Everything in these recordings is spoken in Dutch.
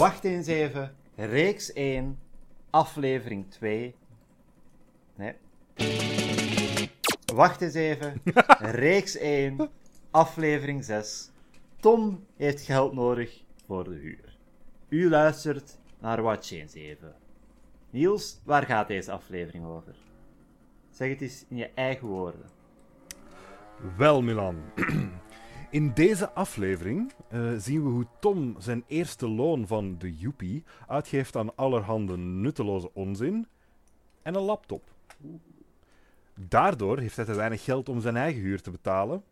Wacht eens even. Reeks 1, aflevering 2. Nee. Wacht eens even. Reeks 1, aflevering 6. Tom heeft geld nodig voor de huur. U luistert naar Watch eens even. Niels, waar gaat deze aflevering over? Zeg het eens in je eigen woorden. Wel, Milan. In deze aflevering eh, zien we hoe Tom zijn eerste loon van de Joepie uitgeeft aan allerhande nutteloze onzin en een laptop. Daardoor heeft hij te weinig geld om zijn eigen huur te betalen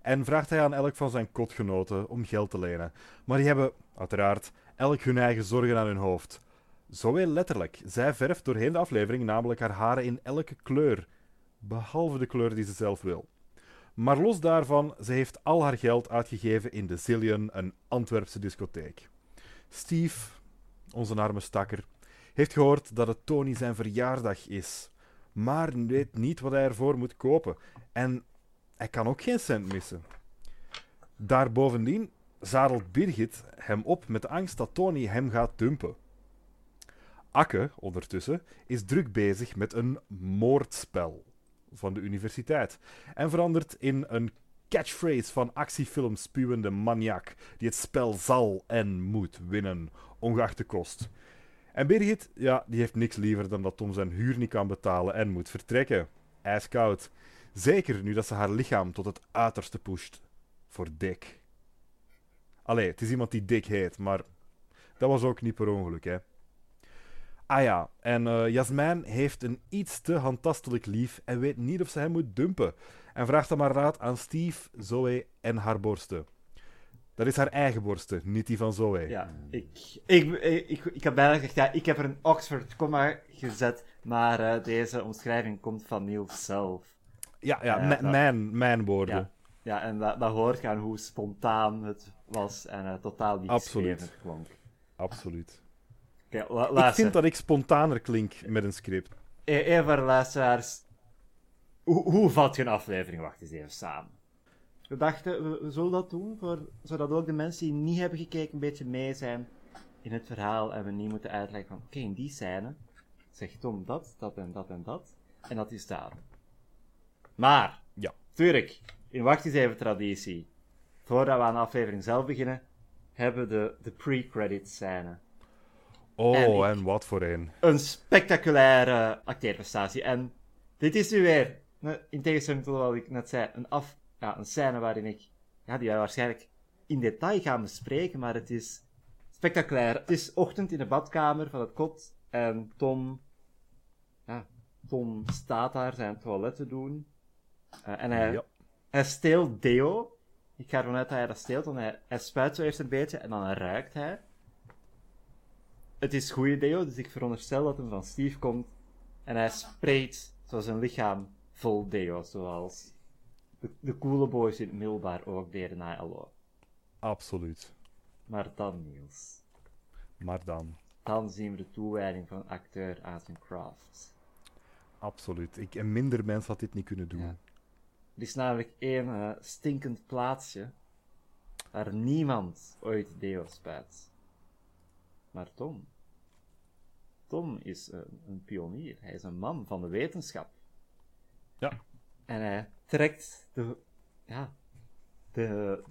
en vraagt hij aan elk van zijn kotgenoten om geld te lenen. Maar die hebben, uiteraard, elk hun eigen zorgen aan hun hoofd. Zo letterlijk. Zij verft doorheen de aflevering namelijk haar haren in elke kleur, behalve de kleur die ze zelf wil. Maar los daarvan, ze heeft al haar geld uitgegeven in de Zillion, een Antwerpse discotheek. Steve, onze arme stakker, heeft gehoord dat het Tony zijn verjaardag is, maar weet niet wat hij ervoor moet kopen. En hij kan ook geen cent missen. Daarbovendien zadelt Birgit hem op met de angst dat Tony hem gaat dumpen. Akke, ondertussen, is druk bezig met een moordspel van de universiteit en verandert in een catchphrase van actiefilm spuwende maniak die het spel zal en moet winnen, ongeacht de kost. En Birgit, ja, die heeft niks liever dan dat Tom zijn huur niet kan betalen en moet vertrekken. Ijskoud. Zeker nu dat ze haar lichaam tot het uiterste pusht. Voor dik. Allee, het is iemand die dik heet, maar dat was ook niet per ongeluk, hè. Ah ja, en uh, Jasmijn heeft een iets te handtastelijk lief en weet niet of ze hem moet dumpen. En vraagt dan maar raad aan Steve, Zoe en haar borsten. Dat is haar eigen borsten, niet die van Zoe. Ja, ik, ik, ik, ik, heb bijna gezegd, ja, ik heb er een Oxford comma gezet, maar uh, deze omschrijving komt van Niels zelf. Ja, ja, uh, mijn, mijn woorden. Ja, ja en dat, dat hoort gaan hoe spontaan het was en uh, totaal niet Absoluut. klonk. Absoluut. Okay, ik vind dat ik spontaner klink met een script. Even luisteraars. Hoe, hoe vat je een aflevering? Wacht eens even samen. We dachten, we, we zullen dat doen, voor, zodat ook de mensen die niet hebben gekeken een beetje mee zijn in het verhaal en we niet moeten uitleggen van, oké, in die scène zegt Tom dat, dat en dat en dat, en dat is daarom. Maar, ja. tuurlijk, in Wacht eens even traditie, voordat we aan de aflevering zelf beginnen, hebben we de, de pre-credit scène. Oh, en, wat voor een. Een spectaculaire acteerprestatie. En dit is nu weer, in tegenstelling tot wat ik net zei, een, af, ja, een scène waarin ik, ja, die wij waarschijnlijk in detail gaan bespreken, maar het is spectaculair. Het is ochtend in de badkamer van het kot en Tom, ja, Tom staat daar zijn toilet te doen. Uh, en hij, Ja. hij steelt deo. Ik ga ervan uit dat hij dat steelt, want hij, hij spuit zo eerst een beetje en dan ruikt hij. Het is goede deo, dus ik veronderstel dat hem van Steve komt. En hij spreekt zo zijn lichaam vol deo, zoals de, de coole boys in het middelbaar ook deden na LO. Absoluut. Maar dan, Niels. Maar dan. Dan zien we de toewijding van een acteur aan zijn craft. Absoluut. Ik, en minder mensen had dit niet kunnen doen. Ja. Er is namelijk één uh, stinkend plaatsje waar niemand ooit deo spuit. Maar Tom. Tom is een, een, pionier. Hij is een man van de wetenschap. Ja. En hij trekt de, ja, de,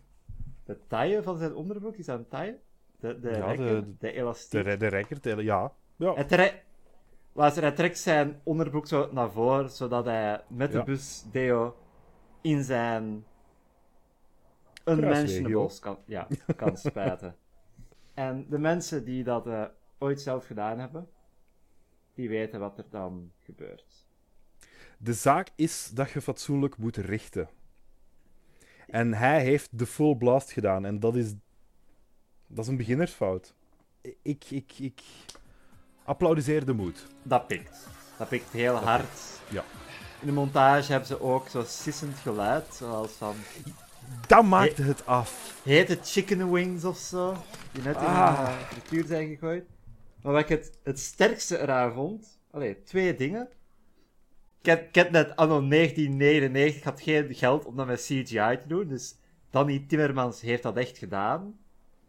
de taille van zijn onderbroek. Is dat een taille? De, de, Ja, rekker, de- de, elastiek. De, de rekker, ja. ja. Hij, trekt- hij trekt zijn onderbroek zo naar voren, zodat hij met de bus Deo in zijn unmentionables kan, ja, kan spuiten. En de mensen die dat eh, ooit zelf gedaan hebben, die weten wat er dan gebeurt. De zaak is dat je fatsoenlijk moet richten. En hij heeft de full blast gedaan. En dat is, dat is een beginnersfout. Ik, ik, ik applaudisseer de moed. Dat pikt. Dat pikt heel hard. Ja. In de montage hebben ze ook zo sissend geluid, zoals van Dat maakte het af. hete chicken wings of zo, die net in Ah. de uh, frituur zijn gegooid. Maar wat ik het, het sterkste eraan vond, allee, twee dingen. Ik heb, net anno 1999, ik had geen geld om dat met CGI te doen, dus Danny Timmermans heeft dat echt gedaan.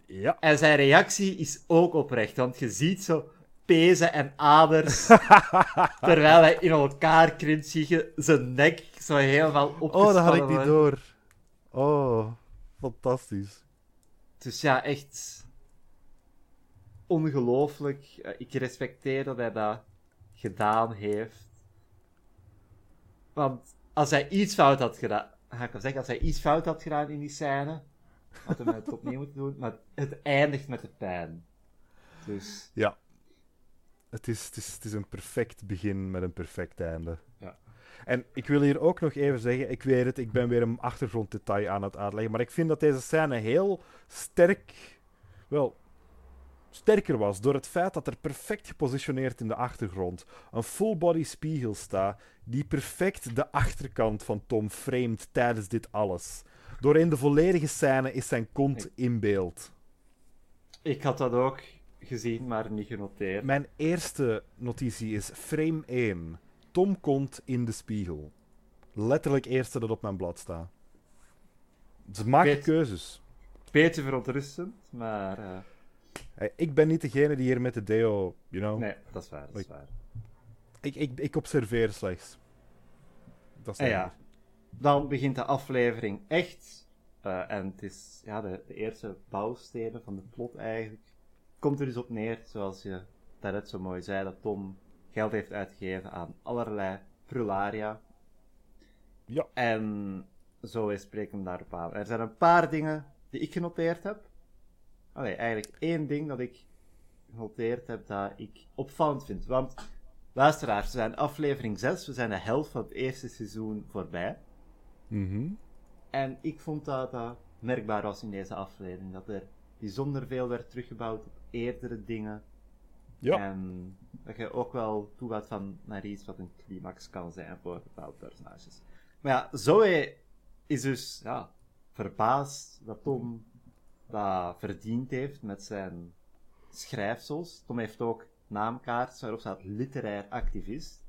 Ja. En zijn reactie is ook oprecht, want je ziet zo pezen en aders, terwijl hij in elkaar krimpt, zie je zijn nek zo helemaal opgespannen Oh, dat had ik niet door. Oh, fantastisch. Dus ja, echt ongelooflijk. Eh, Ik respecteer dat hij dat gedaan heeft. Want als hij iets fout had gedaan, ga ik wel zeggen, als hij iets fout had gedaan in die scène, had hij het opnieuw moeten doen, maar het eindigt met de pijn. Dus Ja. Het is, het, is, het is een perfect begin met een perfect einde. Ja. En ik wil hier ook nog even zeggen, ik weet het, ik ben weer een achtergronddetail aan het uitleggen, maar ik vind dat deze scène heel sterk, wel, sterker was door het feit dat er perfect gepositioneerd in de achtergrond een full-body spiegel staat die perfect de achterkant van Tom framet tijdens dit alles. Door in de volledige scène is zijn kont in beeld. ik had dat ook gezien, maar niet genoteerd. Mijn eerste notitie is frame 1. Tom komt in de spiegel. Letterlijk eerste dat op mijn blad staat. Ze maken keuzes. Beetje verontrustend, maar eh, Hey, ik ben niet degene die hier met de deo, you know. nee, dat is waar. Dat is waar. Ik, ik, ik observeer slechts. Dat is En het ja, dan begint de aflevering echt. eh, en het is ja, de, de eerste bouwstenen van de plot eigenlijk. Komt er dus op neer, zoals je daarnet zo mooi zei, dat Tom geld heeft uitgegeven aan allerlei prularia. Ja. En zo is spreken daarop aan. Er zijn een paar dingen die ik genoteerd heb. Allee, eigenlijk één ding dat ik genoteerd heb dat ik opvallend vind. Want, luisteraars, we zijn aflevering 6, we zijn de helft van het eerste seizoen voorbij. Mhm. En ik vond dat dat merkbaar was in deze aflevering. Dat er bijzonder veel werd teruggebouwd op eerdere dingen. Ja. En dat je ook wel toegaat van naar iets wat een climax kan zijn voor bepaalde personages. Maar ja, Zoe is dus ja, verbaasd dat Tom dat verdiend heeft met zijn schrijfsels. Tom heeft ook naamkaart waarop staat literair activist.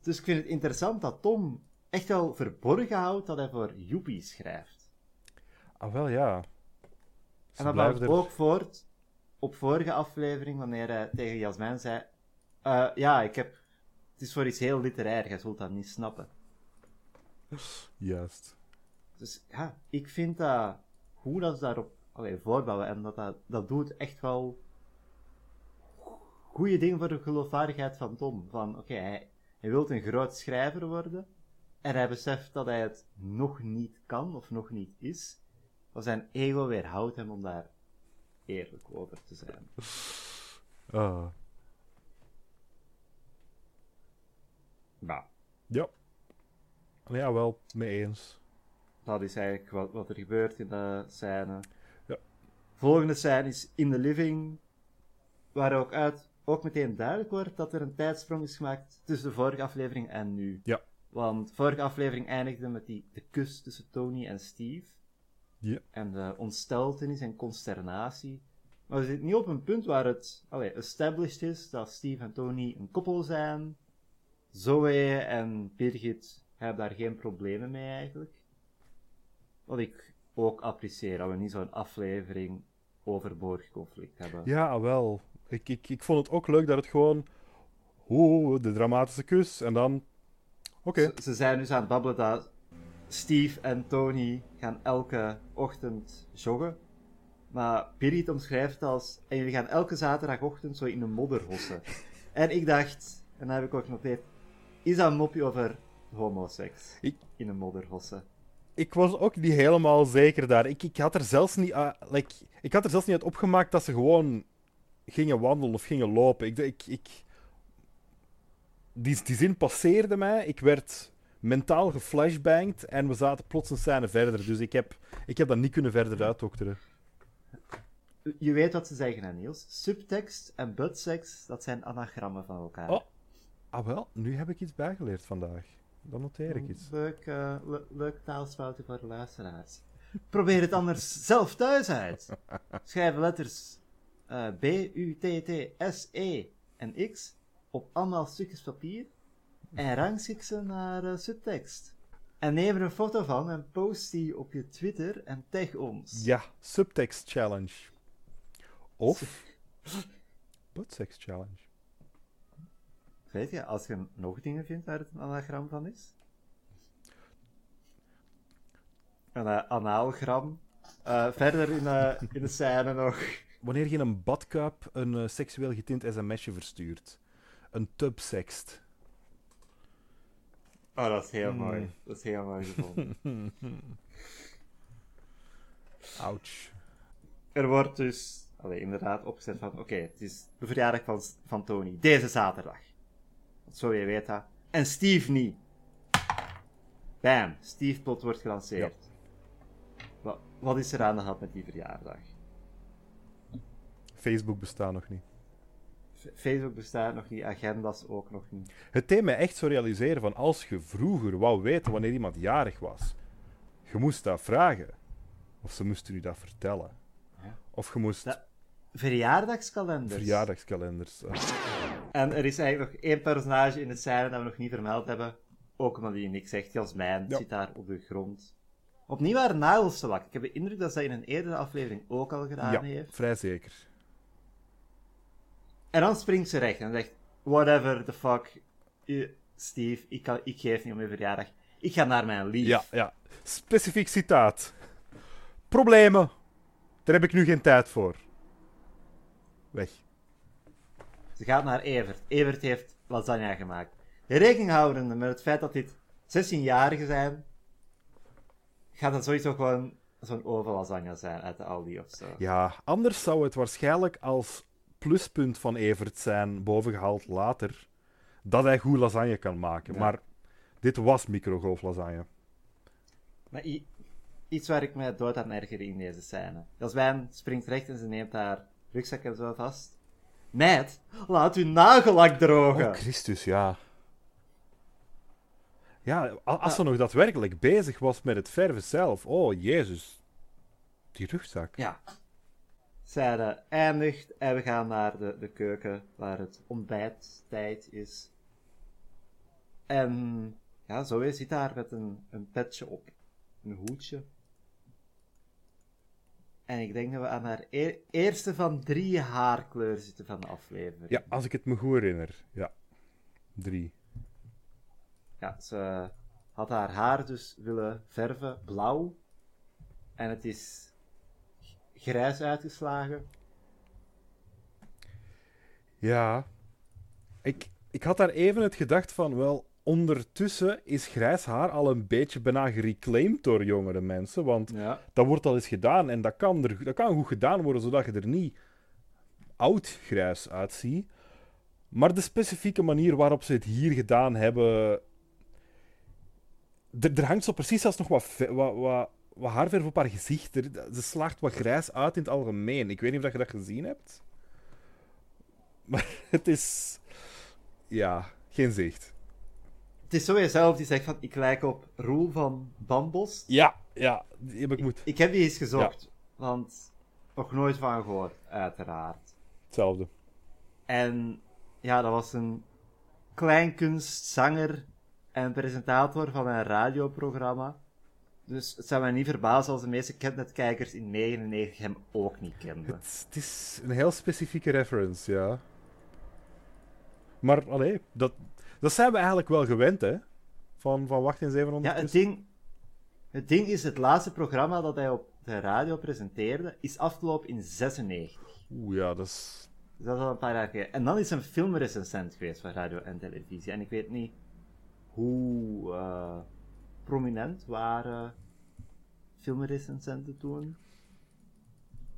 Dus ik vind het interessant dat Tom echt wel verborgen houdt dat hij voor Joepie schrijft. Ah, wel ja. Ze En dat blijft er- ook voort op vorige aflevering, wanneer hij tegen Jasmijn zei: "Eh, Ja, ik heb. Het is voor iets heel literair, jij zult dat niet snappen. Juist. Dus ja, ik vind dat. Hoe dat ze daarop allee, voorbouwen en dat, dat dat doet echt wel. goede dingen voor de geloofwaardigheid van Tom. Van oké, hij, hij wil een groot schrijver worden. En hij beseft dat hij het nog niet kan of nog niet is. Maar zijn ego weerhoudt hem om daar eerlijk over te zijn. Ah. Nou, Ja. Ja, wel, mee eens. Dat is eigenlijk wat, wat er gebeurt in de scène. Ja. Volgende scène is in the living, waar ook uit ook meteen duidelijk wordt dat er een tijdsprong is gemaakt tussen de vorige aflevering en nu. Ja. Want vorige aflevering eindigde met die, de kus tussen Tony en Steve. Ja. En de ontsteltenis en consternatie. Maar we zitten niet op een punt waar het allee, established is dat Steve en Tony een koppel zijn. Zoe en Birgit hebben daar geen problemen mee eigenlijk. Wat ik ook apprecieer, dat we niet zo'n aflevering overbodig conflict hebben. Ja, ah, wel. Ik, ik, ik vond het ook leuk dat het gewoon... Oeh, de dramatische kus. En dan... Oké. Ze, ze zijn dus aan het babbelen dat Steve en Tony gaan elke ochtend joggen. Maar Birgit omschrijft als... En jullie gaan elke zaterdagochtend zo in een modder hossen. en ik dacht, en dat heb ik ook genoteerd... Is dat een mopje over homoseks? Ik- In een modder hossen. Ik was ook niet helemaal zeker daar. Ik, ik, had er zelfs niet, ah, like, ik had er zelfs niet uit opgemaakt dat ze gewoon gingen wandelen of gingen lopen. Ik, ik, ik, die, die zin passeerde mij. Ik werd mentaal geflashbanged en we zaten plots een scène verder. Dus ik heb, ik heb dat niet kunnen verder uitdokteren. Je weet wat ze zeggen, hè, Niels? Subtekst en buttsex, dat zijn anagrammen van elkaar. Oh. Ah wel, nu heb ik iets bijgeleerd vandaag. Dan noteer ik iets. Leuk, eh, le- leuk taalsfouten voor de luisteraars. Probeer het anders zelf thuis uit. Schrijf letters eh, B, U, T, T, S, E en X op allemaal stukjes papier en rangschik ze naar eh, subtekst. En neem er een foto van en post die op je Twitter en tag ons. Ja, subtext challenge. Of buttsex challenge. Weet je, als je nog dingen vindt waar het een anagram van is? Een uh, anaalgram. Uh, verder in, uh, in de scène nog. Wanneer je in een badkuip een seksueel getint sms'je verstuurt. Een tubsext. Oh, dat is heel mm. mooi. Dat is heel mooi gevonden. Ouch. Er wordt dus allee, inderdaad opgezet van: oké, okay, het is de verjaardag van, van Tony. Deze zaterdag. Zo je weet dat. En Steve niet. Bam, Steve plot wordt gelanceerd. Ja. Wat, wat is er aan de hand met die verjaardag? Facebook bestaat nog niet. Facebook bestaat nog niet, agendas ook nog niet. Het deed mij echt zo realiseren van als je vroeger wou weten wanneer iemand jarig was, je moest dat vragen. Of ze moesten u dat vertellen. Ja. Of je moest... Verjaardagskalenders. Verjaardagskalenders. En er is eigenlijk nog één personage in het scène dat we nog niet vermeld hebben. Ook omdat hij niks zegt. Jasmijn ja. zit daar op de grond. Opnieuw haar nagels te lakken. Ik heb de indruk dat zij in een eerdere aflevering ook al gedaan ja, heeft. vrij zeker. En dan springt ze recht en zegt: Whatever the fuck, Steve, ik, kan, ik geef niet om je verjaardag. Ik ga naar mijn lief. Ja, ja. Specifiek citaat. Problemen. Daar heb ik nu geen tijd voor. Weg. Ze gaat naar Evert. Evert heeft lasagne gemaakt. Rekening houdende met het feit dat dit 16-jarigen zijn, gaat dat sowieso gewoon zo'n overlasagne zijn uit de Aldi of zo. Ja, anders zou het waarschijnlijk als pluspunt van Evert zijn bovengehaald later dat hij goed lasagne kan maken. Maar dit was microgolflasagne. Maar iets waar ik me dood aan erger in deze scène. Jasmijn springt recht en ze neemt haar rugzak en zo vast. Meid, laat uw nagellak drogen. Oh, Christus, ja. Ja, als ze nog daadwerkelijk bezig was met het verven zelf. Oh, Jezus. Die rugzak. Ja. Zij eindigt en we gaan naar de, de keuken waar het ontbijttijd is. En ja, Zoe zit daar met een, een petje op. Een hoedje. En ik denk dat we aan haar e eerste van drie haarkleuren zitten van de aflevering. Ja, als ik het me goed herinner. Ja, drie. Ja, ze had haar haar dus willen verven blauw. En het is grijs uitgeslagen. Ja. Ik, ik had daar even het gedacht van, wel, ondertussen is grijs haar al een beetje bijna gereclaimd door jongere mensen. Want ja. dat wordt al eens gedaan en dat kan, er, dat kan goed gedaan worden zodat je er niet oud grijs uitziet. Maar de specifieke manier waarop ze het hier gedaan hebben. Er, er hangt zo precies als nog wat, wat, wat, wat haarverf op haar gezicht. Er, ze slaagt wat grijs uit in het algemeen. Ik weet niet of je dat gezien hebt. Maar het is. Ja, geen zicht. Het is zo jezelf die zegt van ik lijk op Roel van Bambos. Ja, ja, die heb ik, ik moet. Ik heb die eens gezocht, want nog nooit van gehoord, uiteraard. Hetzelfde. En ja, dat was een kleinkunstzanger en presentator van een radioprogramma. Dus het zou mij niet verbazen als de meeste Catnet-kijkers in 99 hem ook niet kenden. Het, het, is een heel specifieke reference, ja. Maar, allee, dat, dat zijn we eigenlijk wel gewend, hè? Van, van Wacht in 700. Ja, het ding, het ding is, het laatste programma dat hij op de radio presenteerde, is afgelopen in 96. Oeh, ja, dat is... dat is al een paar jaar geleden. En dan is een filmrecensent geweest van radio en televisie. En ik weet niet hoe uh, prominent waren filmrecensenten toen.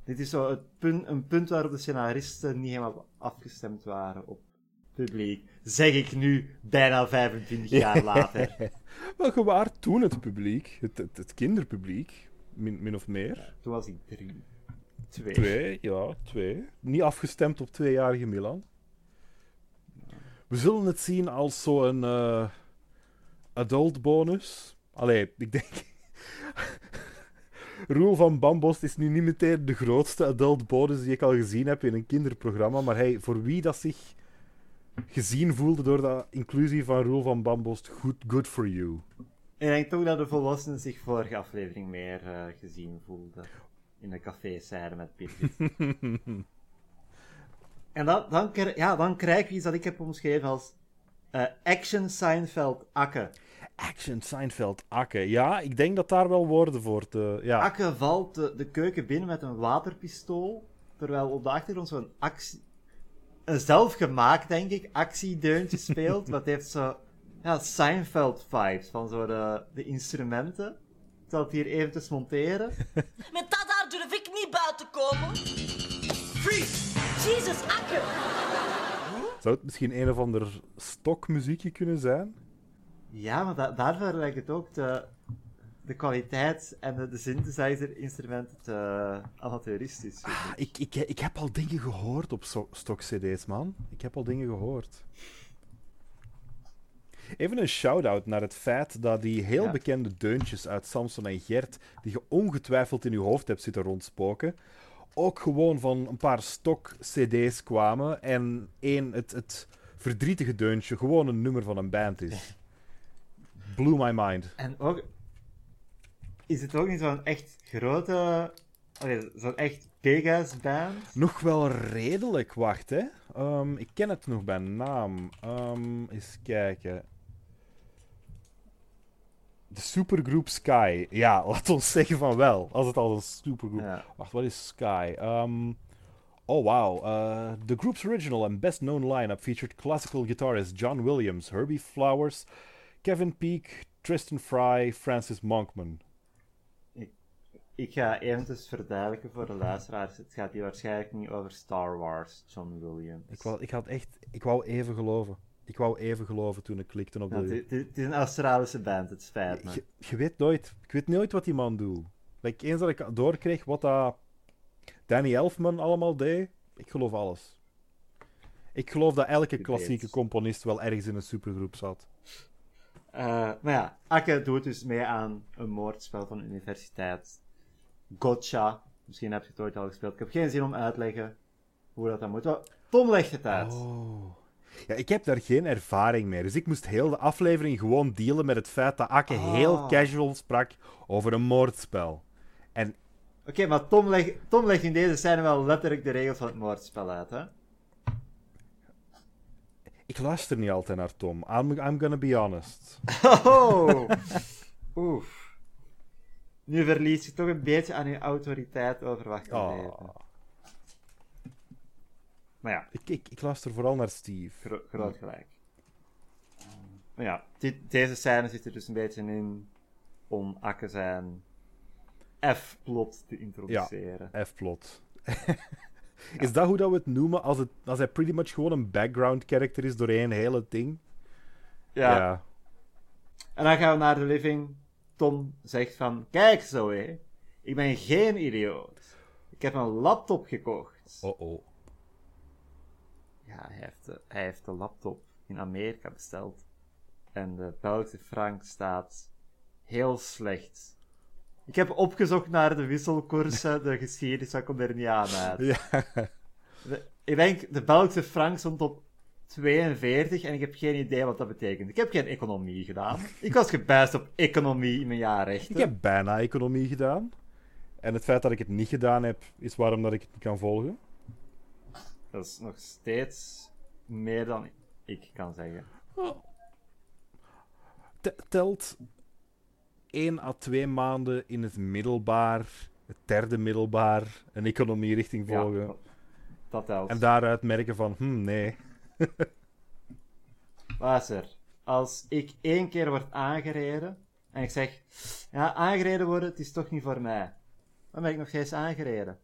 Dit is zo het punt, een punt waarop de scenaristen niet helemaal afgestemd waren op publiek. Zeg ik nu, bijna 25 jaar later. Wel, gewaar toen het publiek, het, het, kinderpubliek, min, min of meer. toen was ik drie. Twee. Twee, ja, twee. Niet afgestemd op tweejarige Milan. We zullen het zien als zo'n uh, adult bonus. Allee, ik denk. Roel van Bambos is nu niet meteen de grootste adult bonus die ik al gezien heb in een kinderprogramma. Maar hij, voor wie dat zich gezien voelde door de inclusie van Roel van Bambost, good, good for you. ik denk toch dat de volwassenen zich vorige aflevering meer eh, gezien voelden. In de café met Birgit. en dan, dan, ja, dan krijg je iets dat ik heb omschreven als uh, Action Seinfeld Akke. Action Seinfeld Akke. Ja, ik denk dat daar wel woorden voor te... Ja. Akke valt de, de keuken binnen met een waterpistool. Terwijl op de achtergrond zo'n actie... Een zelfgemaakt, denk ik, actiedeuntje speelt. wat heeft zo... Ja, Seinfeld-vibes van zo de, de instrumenten. Ik zal het hier even monteren. Met dat daar durf ik niet buiten komen. Freeze! Jesus, Akke! Zou het misschien een of ander stokmuziekje kunnen zijn? Ja, maar da daarvoor lijkt het ook de, de kwaliteit en de, de synthesizer-instrumenten te amateuristisch. Ah, ik, ik, ik heb al dingen gehoord op stok-cd's, man. Ik heb al dingen gehoord. Even een shout-out naar het feit dat die heel bekende deuntjes uit Samson en Gert, die je ongetwijfeld in je hoofd hebt zitten rondspoken, ook gewoon van een paar stok-cd's kwamen en één, het, het verdrietige deuntje, gewoon een nummer van een band is. Blew my mind. En ook... Is het ook niet zo'n echt grote... Zo'n echt big-ass band? Nog wel redelijk, wacht hè. Um, ik ken het nog bij naam. Um, eens kijken. De supergroep Sky. Ja, laat ons zeggen van wel. Als het al een supergroep... Wacht, wat is Sky? Um, oh, wow. Uh, the group's original and best known lineup featured classical guitarist John Williams, Herbie Flowers, Kevin Peake, Tristan Fry, Francis Monkman. Ik, ga eventjes verduidelijken voor de luisteraars. Het gaat hier waarschijnlijk niet over Star Wars, John Williams. Ik wou, ik had echt... Ik wou even geloven. Ik wou even geloven toen ik klikte op de... het, het, is een Australische band, het spijt me. Je, weet nooit... Ik weet nooit wat die man doet. Like, eens dat ik doorkreeg wat dat Danny Elfman allemaal deed, ik geloof alles. Ik geloof dat elke klassieke componist wel ergens in een supergroep zat. Uh, maar ja, Akke doet dus mee aan een moordspel van de universiteit. Gotcha. Misschien heb je het ooit al gespeeld. Ik heb geen zin om uit te leggen hoe dat dan moet. Tom legt het uit. Oh. Ja, ik heb daar geen ervaring mee. Dus ik moest heel de aflevering gewoon dealen met het feit dat Akke ah. heel casual sprak over een moordspel. En... Oké, maar Tom legt Tom leg in deze scène wel letterlijk de regels van het moordspel uit, hè? Ik luister niet altijd naar Tom. I'm, I'm gonna be honest. Oh! Oef. Nu verlies je toch een beetje aan je autoriteit over wat je oh. Maar ja. Ik, ik, ik luister vooral naar Steve. Gro groot gelijk. Maar ja, dit, deze scène zit er dus een beetje in om Akke zijn F-plot te introduceren. Ja, F-plot. Is dat hoe dat we het noemen als, het, als hij pretty much gewoon een background character is doorheen het hele ding? Ja. ja. En dan gaan we naar de living. Tom zegt van, kijk zo hé, ik ben geen idioot. Ik heb een laptop gekocht. Oh oh. Ja, hij heeft, de, hij heeft de laptop in Amerika besteld. En de Belgische frank staat heel slecht. Ik heb opgezocht naar de wisselkoersen, de geschiedenis, ik kom er niet aan uit. Ja. ik denk, de Belgische frank stond op 42 en ik heb geen idee wat dat betekent. Ik heb geen economie gedaan. Ik was gebijst op economie in mijn jaarrechten. Ik heb bijna economie gedaan. En het feit dat ik het niet gedaan heb, is waarom dat ik het niet kan volgen. Dat is nog steeds meer dan ik kan zeggen. Oh. Telt 1 à 2 maanden in het middelbaar, het derde middelbaar, een economie-richting volgen. Ja, dat telt. En daaruit merken van, hm, nee. Luister, als ik één keer word aangereden en ik zeg, ja, aangereden worden, het is toch niet voor mij. Dan ben ik nog steeds aangereden.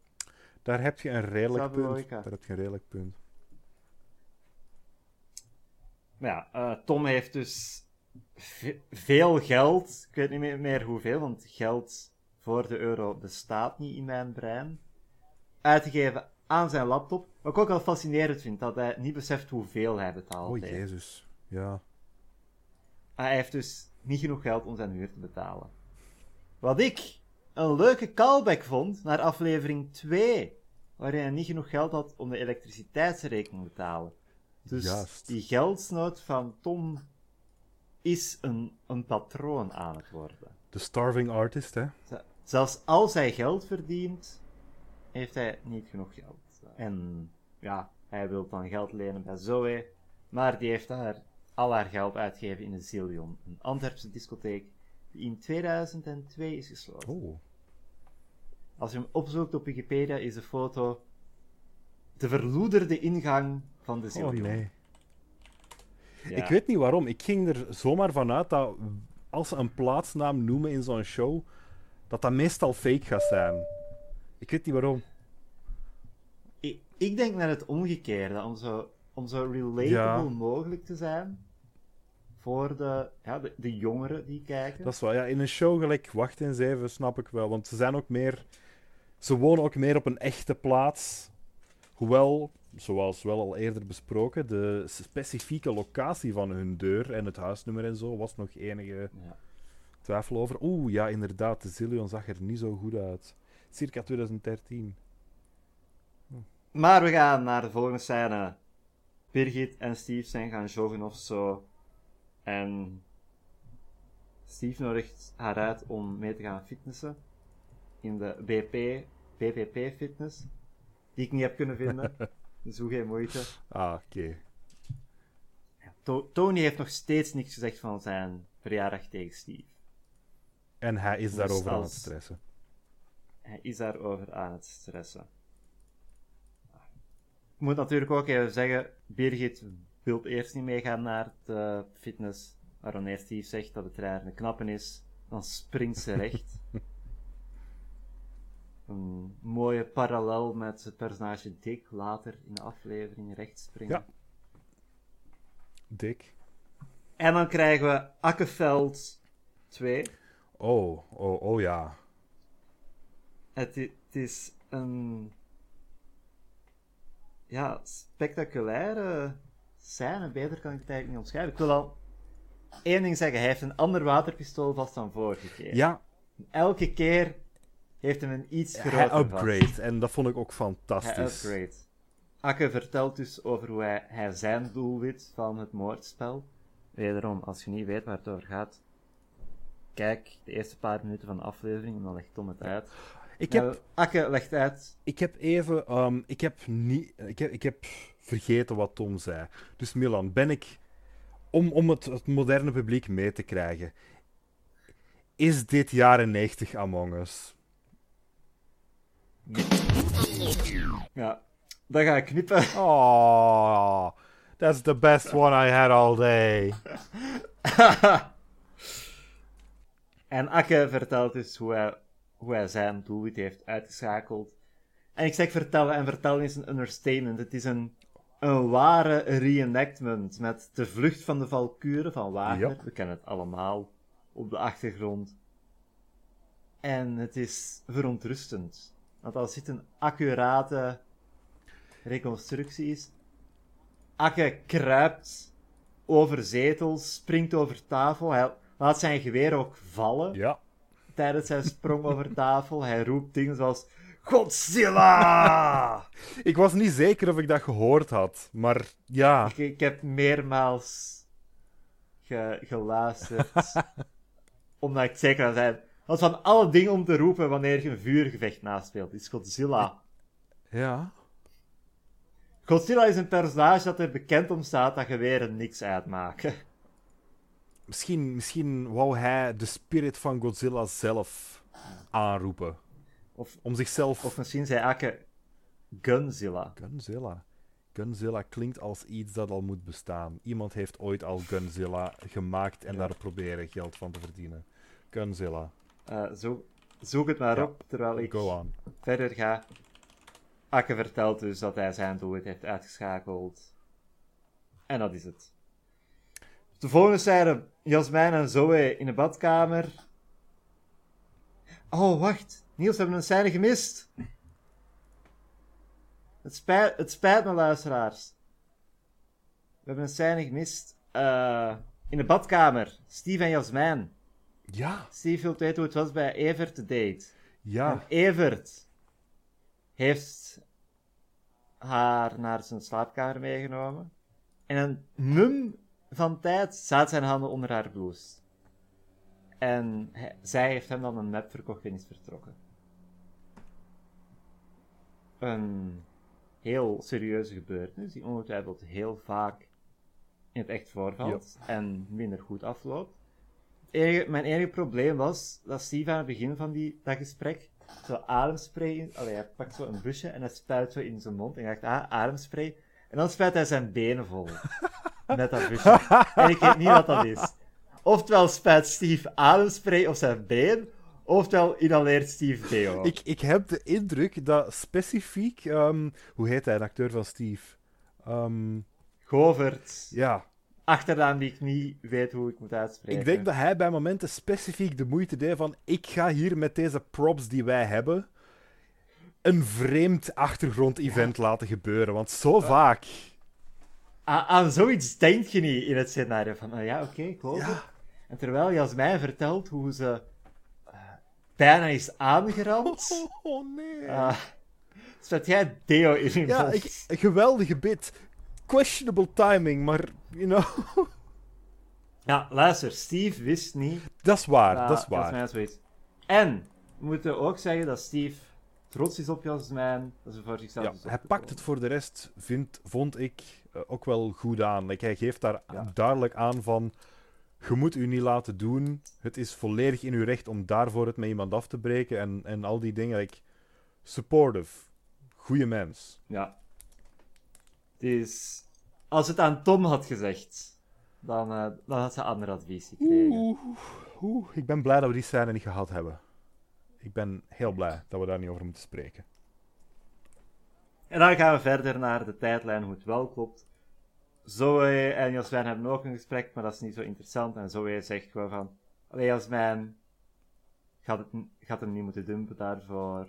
Daar heb je een redelijk punt. Daar heb je een redelijk punt. Maar ja, uh, Tom heeft dus veel geld, ik weet niet meer hoeveel, want geld voor de euro bestaat niet in mijn brein, uitgegeven aan zijn laptop. Wat ik ook al fascinerend vind, dat hij niet beseft hoeveel hij betaalt. Oh, jezus. Ja. Hij heeft dus niet genoeg geld om zijn huur te betalen. Wat ik een leuke callback vond naar aflevering 2, waarin hij niet genoeg geld had om de elektriciteitsrekening te betalen. Dus die geldsnood van Tom is een, een patroon aan het worden. De starving artist, hè? Zelfs als hij geld verdient, heeft hij niet genoeg geld. En ja, hij wil dan geld lenen bij Zoe, maar die heeft daar al haar geld uitgegeven in de Zillion, een Antwerpse discotheek die in 2002 is gesloten. Oh. Als je hem opzoekt op Wikipedia, is de foto de verloederde ingang van de Oh Zillion. nee. Ja. Ik weet niet waarom. Ik ging er zomaar vanuit dat als ze een plaatsnaam noemen in zo'n show, dat dat meestal fake gaat zijn. Ik weet niet waarom. Ik, ik denk naar het omgekeerde, om zo, om zo relatable Ja. mogelijk te zijn voor de, ja, de, de jongeren die kijken. Dat is wel, ja, in een show gelijk Wacht en Zeven snap ik wel. Want ze zijn ook meer. Ze wonen ook meer op een echte plaats. Hoewel, zoals wel al eerder besproken, de specifieke locatie van hun deur en het huisnummer en zo was nog enige Ja. twijfel over. Oeh, ja, inderdaad, de Zillion zag er niet zo goed uit. Circa 2013. Maar we gaan naar de volgende scène. Birgit en Steve zijn gaan joggen of zo. En Steve nodigt haar uit om mee te gaan fitnessen. In de BP, BPP fitness. Die ik niet heb kunnen vinden. dus hoe geen moeite. Ah, oké. To- Tony heeft nog steeds niks gezegd van zijn verjaardag tegen Steve. En hij is Dus daarover aan het stressen. Hij is daarover aan het stressen. Ik moet natuurlijk ook even zeggen, Birgit wil eerst niet meegaan naar de fitness. Maar wanneer Steve zegt dat de trainer een knappen is, dan springt ze recht. Een mooie parallel met het personage Dick later in de aflevering recht springen. Ja. Dik. En dan krijgen we Akkeveld 2. Oh, oh, oh ja. Het, is een ja, spectaculaire scène. Beter kan ik het eigenlijk niet omschrijven. Ik wil al één ding zeggen. Hij heeft een ander waterpistool vast dan vorige keer. Ja, Elke keer heeft hem een iets groter hij vast. upgrade. En dat vond ik ook Hij fantastisch. upgrade. Akke vertelt dus over hoe hij, hij zijn doelwit van het moordspel. Wederom, als je niet weet waar het over gaat, kijk de eerste paar minuten van de aflevering en dan legt Tom het uit. Ik heb, Akke legt uit ik heb even... ehm, ik, heb niet, ik, heb, ik heb vergeten wat Tom zei. Dus Milan, ben ik... Om, om het, het moderne publiek mee te krijgen. Is dit jaren 90 Among Us? Ja, dat ga ik knippen. Oh, that's the best one I had all day. en Akke vertelt dus hoe hij, hoe hij zijn doelwit heeft uitgeschakeld. En ik zeg vertellen, en vertellen is een understatement. Het is een, een ware reenactment met de vlucht van de Valkuren van Wagner. Ja. We kennen het allemaal op de achtergrond. En het is verontrustend. Want als dit een accurate reconstructie is, Akke kruipt over zetels, springt over tafel. Hij laat zijn geweer ook vallen Ja. Tijdens zijn sprong over tafel. Hij roept dingen zoals Godzilla! Ik was niet zeker of ik dat gehoord had, maar ja. ik, ik heb meermaals ge- geluisterd. omdat ik zeker wil zijn. Want van alle dingen om te roepen wanneer je een vuurgevecht naspeelt, is Godzilla. Ja. Godzilla is een personage dat er bekend om staat dat geweren niks uitmaken. Misschien, misschien wou hij de spirit van Godzilla zelf aanroepen. Of, Om zichzelf... of misschien zei Akke Gunzilla. Gunzilla. Gunzilla klinkt als iets dat al moet bestaan. Iemand heeft ooit al Gunzilla gemaakt en daar proberen geld van te verdienen. Gunzilla. Eh, zo, zoek het maar Ja. op terwijl ik verder ga. Akke vertelt dus dat hij zijn doelwit heeft uitgeschakeld. En dat is het. De volgende scène, Jasmijn en Zoe in de badkamer. Oh, wacht. Niels, we hebben een scène gemist. Het spijt, het spijt me, luisteraars. We hebben een scène gemist. Eh, in de badkamer. Steve en Jasmijn. Ja. Steve wil weten hoe het was bij Evert te date. Ja. En Evert heeft haar naar zijn slaapkamer meegenomen. En een mum van tijd zaten zijn handen onder haar blouse. En hij- zij heeft hem dan een map verkocht en is vertrokken. Een heel serieuze gebeurtenis die ongetwijfeld heel vaak in het echt voorvalt en minder goed afloopt. Enige- mijn enige probleem was dat Steve aan het begin van die, dat gesprek zo ademspray in... Allee, hij pakt zo een busje en hij spuit zo in zijn mond. En ik dacht, ah, ademspray. En dan spuit hij zijn benen vol. met dat busje. En ik weet niet wat dat is. Oftewel spuit Steve ademspray op zijn been, oftewel inhaleert Steve deo. Ik, ik heb de indruk dat specifiek... ehm, hoe heet hij, de acteur van Steve? Ehm, Govert, ja, achternaam die ik niet weet hoe ik moet uitspreken. ik denk dat hij bij momenten specifiek de moeite deed van... Ik ga hier met deze props die wij hebben... een vreemd achtergrond-event laten gebeuren. Want zo vaak... Aan zoiets denk je niet in het scenario van, ah ja, oké, ik geloof Ja. het. En terwijl Jasmijn vertelt hoe ze eh, bijna is aangerand, Oh, oh nee. uh, zet jij deo in je ja, ik, een geweldige bit. Questionable timing, maar, you know... Ja, luister, Steve wist niet dat is waar, dat is waar. Jasmijn. En, we moeten ook zeggen dat Steve trots is op Jasmijn, dat voor zichzelf Ja, is hij pakt het voor de rest, vind, vond ik, eh, ook wel goed aan. Like, hij geeft daar Ja. duidelijk aan van... Je moet u niet laten doen. Het is volledig in uw recht om daarvoor het met iemand af te breken. En, en al die dingen. Like, supportive. Goeie mens. Ja. Dus, als het aan Tom had gezegd, dan, eh, dan had ze ander advies gekregen. Oeh, oeh, ik ben blij dat we die scène niet gehad hebben. Ik ben heel blij dat we daar niet over moeten spreken. En dan gaan we verder naar de tijdlijn, hoe het wel klopt. Zoe en Jasmijn hebben ook een gesprek, maar dat is niet zo interessant. En Zoe zegt gewoon van... Allee, Jasmijn, gaat, het, gaat hem niet moeten dumpen daarvoor.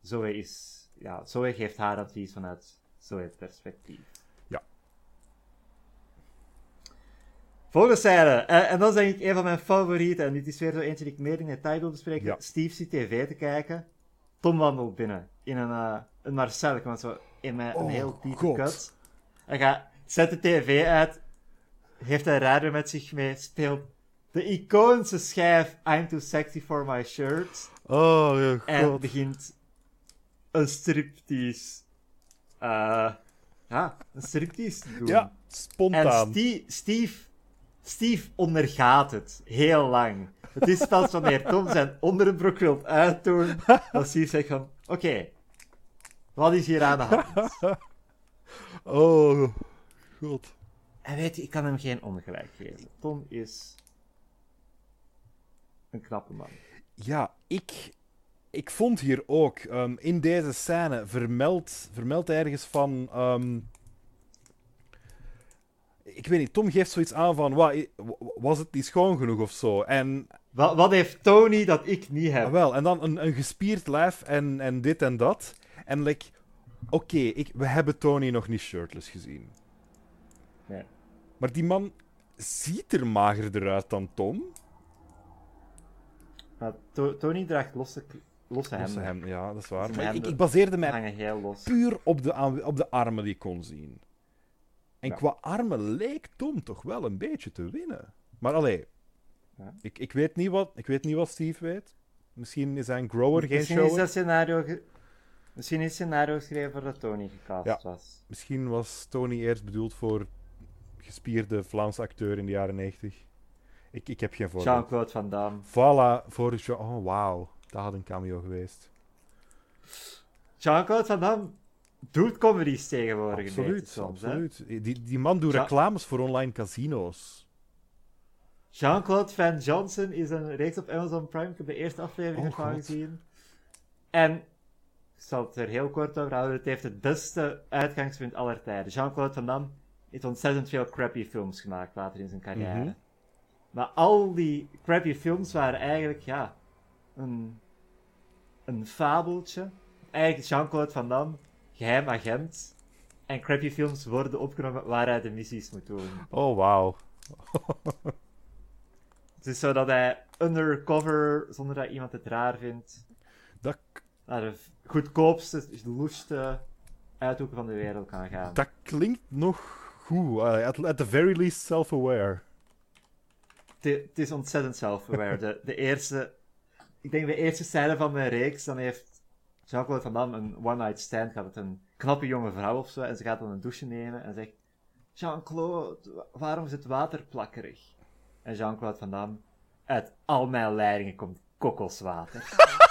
Zoe is... Ja, Zoe geeft haar advies vanuit Zoe's perspectief. Volgende scène. En, en dat is denk ik een van mijn favorieten. En dit is weer zo eentje die ik meer in detail wil bespreken. Ja. Steve zit tv te kijken. Tom wandelt binnen. In een, eh een Marcel, want zo in mijn, een Oh, heel diepe kut. Hij gaat, zet de tv uit. Heeft een radio met zich mee. Speelt de iconische schijf I'm Too Sexy For My Shirt. Oh, ja, En god. begint een striptease. eh ja, een striptease te doen. Ja, En spontaan. Steve, Steve, Steve ondergaat het heel lang. Het is pas wanneer Tom zijn onderbroek wil uitdoen, dat Steve zegt van, oké, wat is hier aan de hand? Oh, god. En weet je, ik kan hem geen ongelijk geven. Tom is een knappe man. Ja, ik, ik vond hier ook ehm, in deze scène vermeld, vermeld ergens van. ehm, ik weet niet, Tom geeft zoiets aan van. "Wa, i- w- was het niet schoon genoeg of zo? En, Wat, wat heeft Tony dat ik niet heb? ah, wel, en dan een, een gespierd lijf en, en dit en dat. En like, oké, ik- we hebben Tony nog niet shirtless gezien. Nee. Maar die man ziet er magerder uit dan Tom. Maar To- Tony draagt losse, losse Losse hemden. hem, ja, dat is waar. Maar ik, hemden ik baseerde mij puur op de, op de armen die ik kon zien. En Ja. qua armen leek Tom toch wel een beetje te winnen. Maar allee, Ja. ik, ik, weet niet wat, ik weet niet wat Steve weet. Misschien is hij een grower, geen Misschien is dat scenario... Misschien is het scenario geschreven voordat Tony gecast Ja. was. Misschien was Tony eerst bedoeld voor gespierde Vlaamse acteur in de jaren 90. Ik, ik heb geen voorbeeld. Jean-Claude Van Damme. Voilà, voor Jean... Oh, wauw. Dat had een cameo geweest. Jean-Claude Van Damme doet comedies tegenwoordig Absoluut, hè. absoluut. Die, die man doet Ja. reclames voor online casino's. Jean-Claude Van Johnson is een reeks op Amazon Prime. Ik heb de eerste aflevering Oh, gezien. En, ik zal het er heel kort over houden, het heeft het beste uitgangspunt aller tijden. Jean-Claude Van Damme heeft ontzettend veel crappy films gemaakt later in zijn carrière. Mhm. Maar al die crappy films waren eigenlijk, ja, een, een fabeltje. Eigenlijk Jean-Claude Van Damme, geheim agent. En crappy films worden opgenomen waar hij de missies moet doen. Oh, wauw. Het is zo dat hij undercover, zonder dat iemand het raar vindt, Dat, naar de goedkoopste, loeste uithoeken van de wereld kan gaan. dat klinkt nog goed. eh, at, at the very least self-aware. Het het is ontzettend self-aware. De, de eerste... Ik denk de eerste scène van mijn reeks, dan heeft Jean-Claude Van Damme een one-night stand gehad met een knappe jonge vrouw of zo. En ze gaat dan een douche nemen en zegt... Jean-Claude, waarom is het water plakkerig? En Jean-Claude Van Damme... Uit al mijn leidingen komt kokoswater.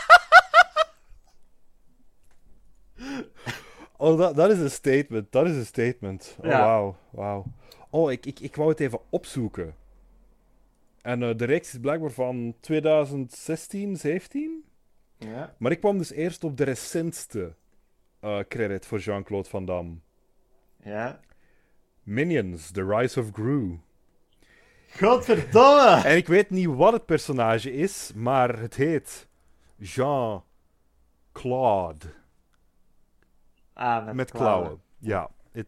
Oh, dat, dat is een statement. Dat is een statement. Oh, Ja. wauw. Wauw. Oh, ik, ik, ik wou het even opzoeken. En eh, de reeks is blijkbaar van 2016, 17? Ja. Maar ik kwam dus eerst op de recentste eh, credit voor Jean-Claude Van Damme. Ja. Minions, The Rise of Gru. Godverdomme! En ik weet niet wat het personage is, maar het heet Jean-Claude. Ah, met, Met klauwen. Ja. It-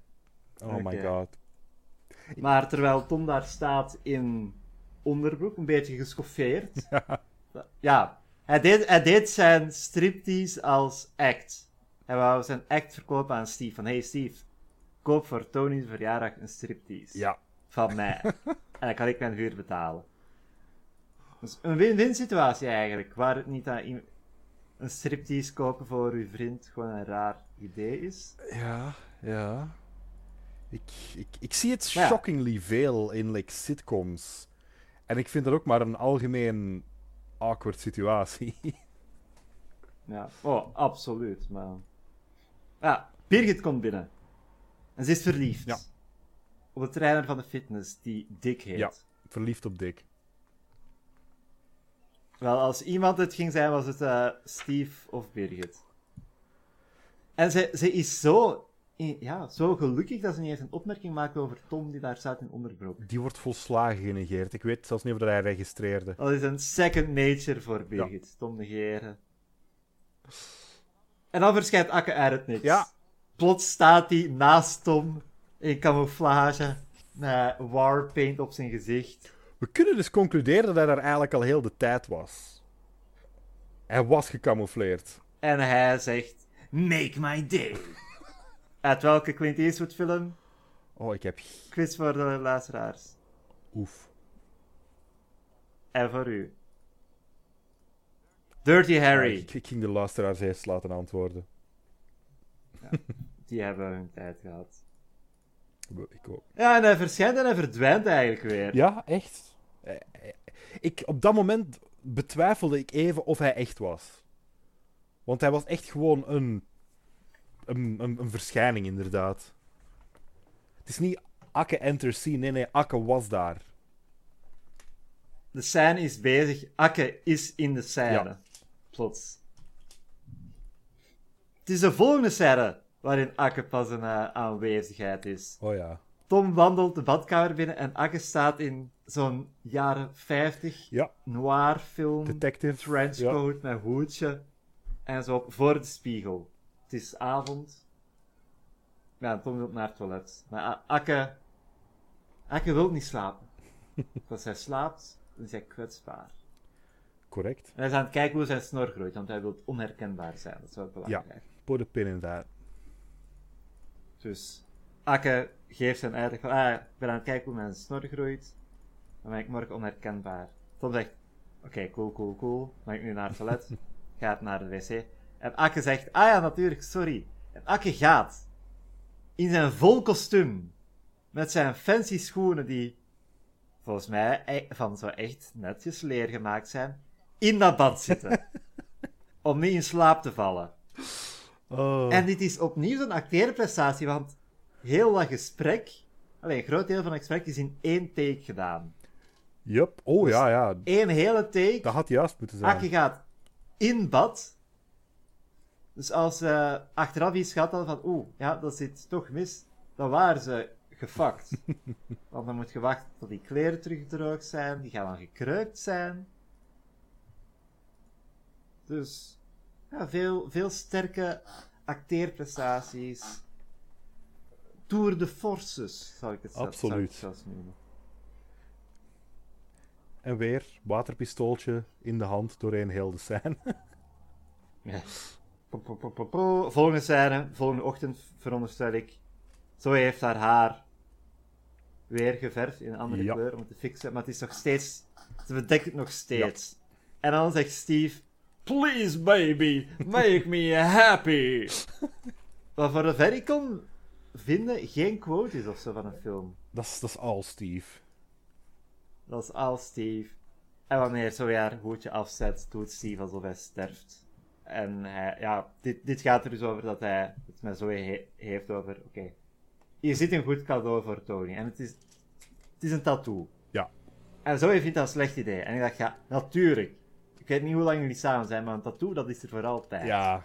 Oh my god. Maar terwijl Tom daar staat in onderbroek, een beetje geschoffeerd. Ja, hij, deed, hij deed zijn striptease als act. Hij wou zijn act verkopen aan Steve. Van, hey Steve, koop voor Tony's verjaardag een striptease. Ja. Van mij. en dan kan ik mijn huur betalen. Dus een win-win situatie eigenlijk. Waar het niet i- een striptease kopen voor uw vriend gewoon een raar idee is. Ja, ja. Ik, ik, ik zie het Ja. shockingly veel in like, sitcoms. En ik vind dat ook maar een algemeen awkward situatie. Ja, oh, absoluut. Maar... Ja, Birgit komt binnen. En ze is verliefd. Ja. Op de trainer van de fitness, die Dick heet. Ja. Verliefd op Dick. Wel, als iemand het ging zijn, was het eh, Steve of Birgit. En ze, ze is zo, ja, zo gelukkig dat ze niet eens een opmerking maakt over Tom die daar staat in onderbroek. Die wordt volslagen genegeerd. Ik weet zelfs niet of dat hij registreerde. Dat is een second nature voor Birgit. Tom negeren. En dan verschijnt Akke uit het niks. Ja. Plots staat hij naast Tom in camouflage. Met warpaint op zijn gezicht. We kunnen dus concluderen dat hij daar eigenlijk al heel de tijd was. Hij was gecamoufleerd. En hij zegt: Make my day. Uit welke Clint Eastwood film? Oh, ik heb... Quiz voor de luisteraars. Oef. En voor u. Dirty Harry. Ik, ik ging de luisteraars eerst laten antwoorden. Die hebben hun tijd gehad. Ik ook. Ja, en hij verschijnt en hij verdwijnt eigenlijk weer. Ja, echt. Eh, eh, Ik, op dat moment betwijfelde ik even of hij echt was. Want hij was echt gewoon een, een, een, een verschijning, inderdaad. Het is niet Akke enter scene, nee, nee, Akke was daar. De scène is bezig. Akke is in de scène. Ja. Plots. Het is de volgende scène waarin Akke pas een eh, aanwezigheid is. Oh ja. Tom wandelt de badkamer binnen en Akke staat in zo'n jaren 50 Ja, noir film. detective. trenchcoat met hoedje. En zo voor de spiegel. Het is avond. Ja, Tom wil naar het toilet. Maar Akke... Akke wil niet slapen. Als hij slaapt, dan is hij kwetsbaar. Correct. En hij is aan het kijken hoe zijn snor groeit, want hij wil onherkenbaar zijn. Dat is wel belangrijk. Put a pin in that. Dus Akke geeft zijn uitleg van, ah, ik ben aan het kijken hoe mijn snor groeit. Dan ben ik morgen onherkenbaar. Tom zegt, oké, cool, cool, cool. Dan ga ik nu naar het toilet. gaat naar de wc. En Akke zegt, ah ja, natuurlijk, sorry. En Akke gaat in zijn vol kostuum, met zijn fancy schoenen die volgens mij e- van zo echt netjes leer gemaakt zijn, in dat bad zitten. om niet in slaap te vallen. Oh. En dit is opnieuw een acteerprestatie, want heel dat gesprek, alleen een groot deel van het gesprek is in één take gedaan. Yup. Oh ja, ja. Eén hele take, Dat had juist moeten zijn. Akke gaat in bad. Dus als ze achteraf iets gehad hadden van, oeh, ja, dat zit toch mis, dan waren ze gefakt. Want dan moet je wachten tot die kleren terug droog zijn, die gaan dan gekreukt zijn. Dus, ja, veel, veel sterke acteerprestaties. Tour de forces, zou ik het zelf- zou ik Absoluut. zelfs noemen. En weer, waterpistooltje in de hand doorheen heel de scène. Ja. Po. Volgende scène, volgende ochtend veronderstel ik. Zoe heeft haar haar weer geverfd in een andere Ja. kleur om het te fixen, maar het is nog steeds... Ze bedekt het nog steeds. En dan zegt Steve... Please, baby, make me happy. Wat voor zover ik kon vinden, geen quote is of zo van een film. Dat is, dat is al, Steve. Dat is al Steve. En wanneer zo haar hoedje afzet, doet Steve alsof hij sterft. En hij, ja, dit, dit gaat er dus over dat hij het met Zoe he- heeft over, oké, hier zit een goed cadeau voor Tony. En het is, het is een tattoo. Ja. En Zoe vindt dat een slecht idee. En ik dacht, ja, natuurlijk. Ik weet niet hoe lang jullie samen zijn, maar een tattoo, dat is er voor altijd. Ja,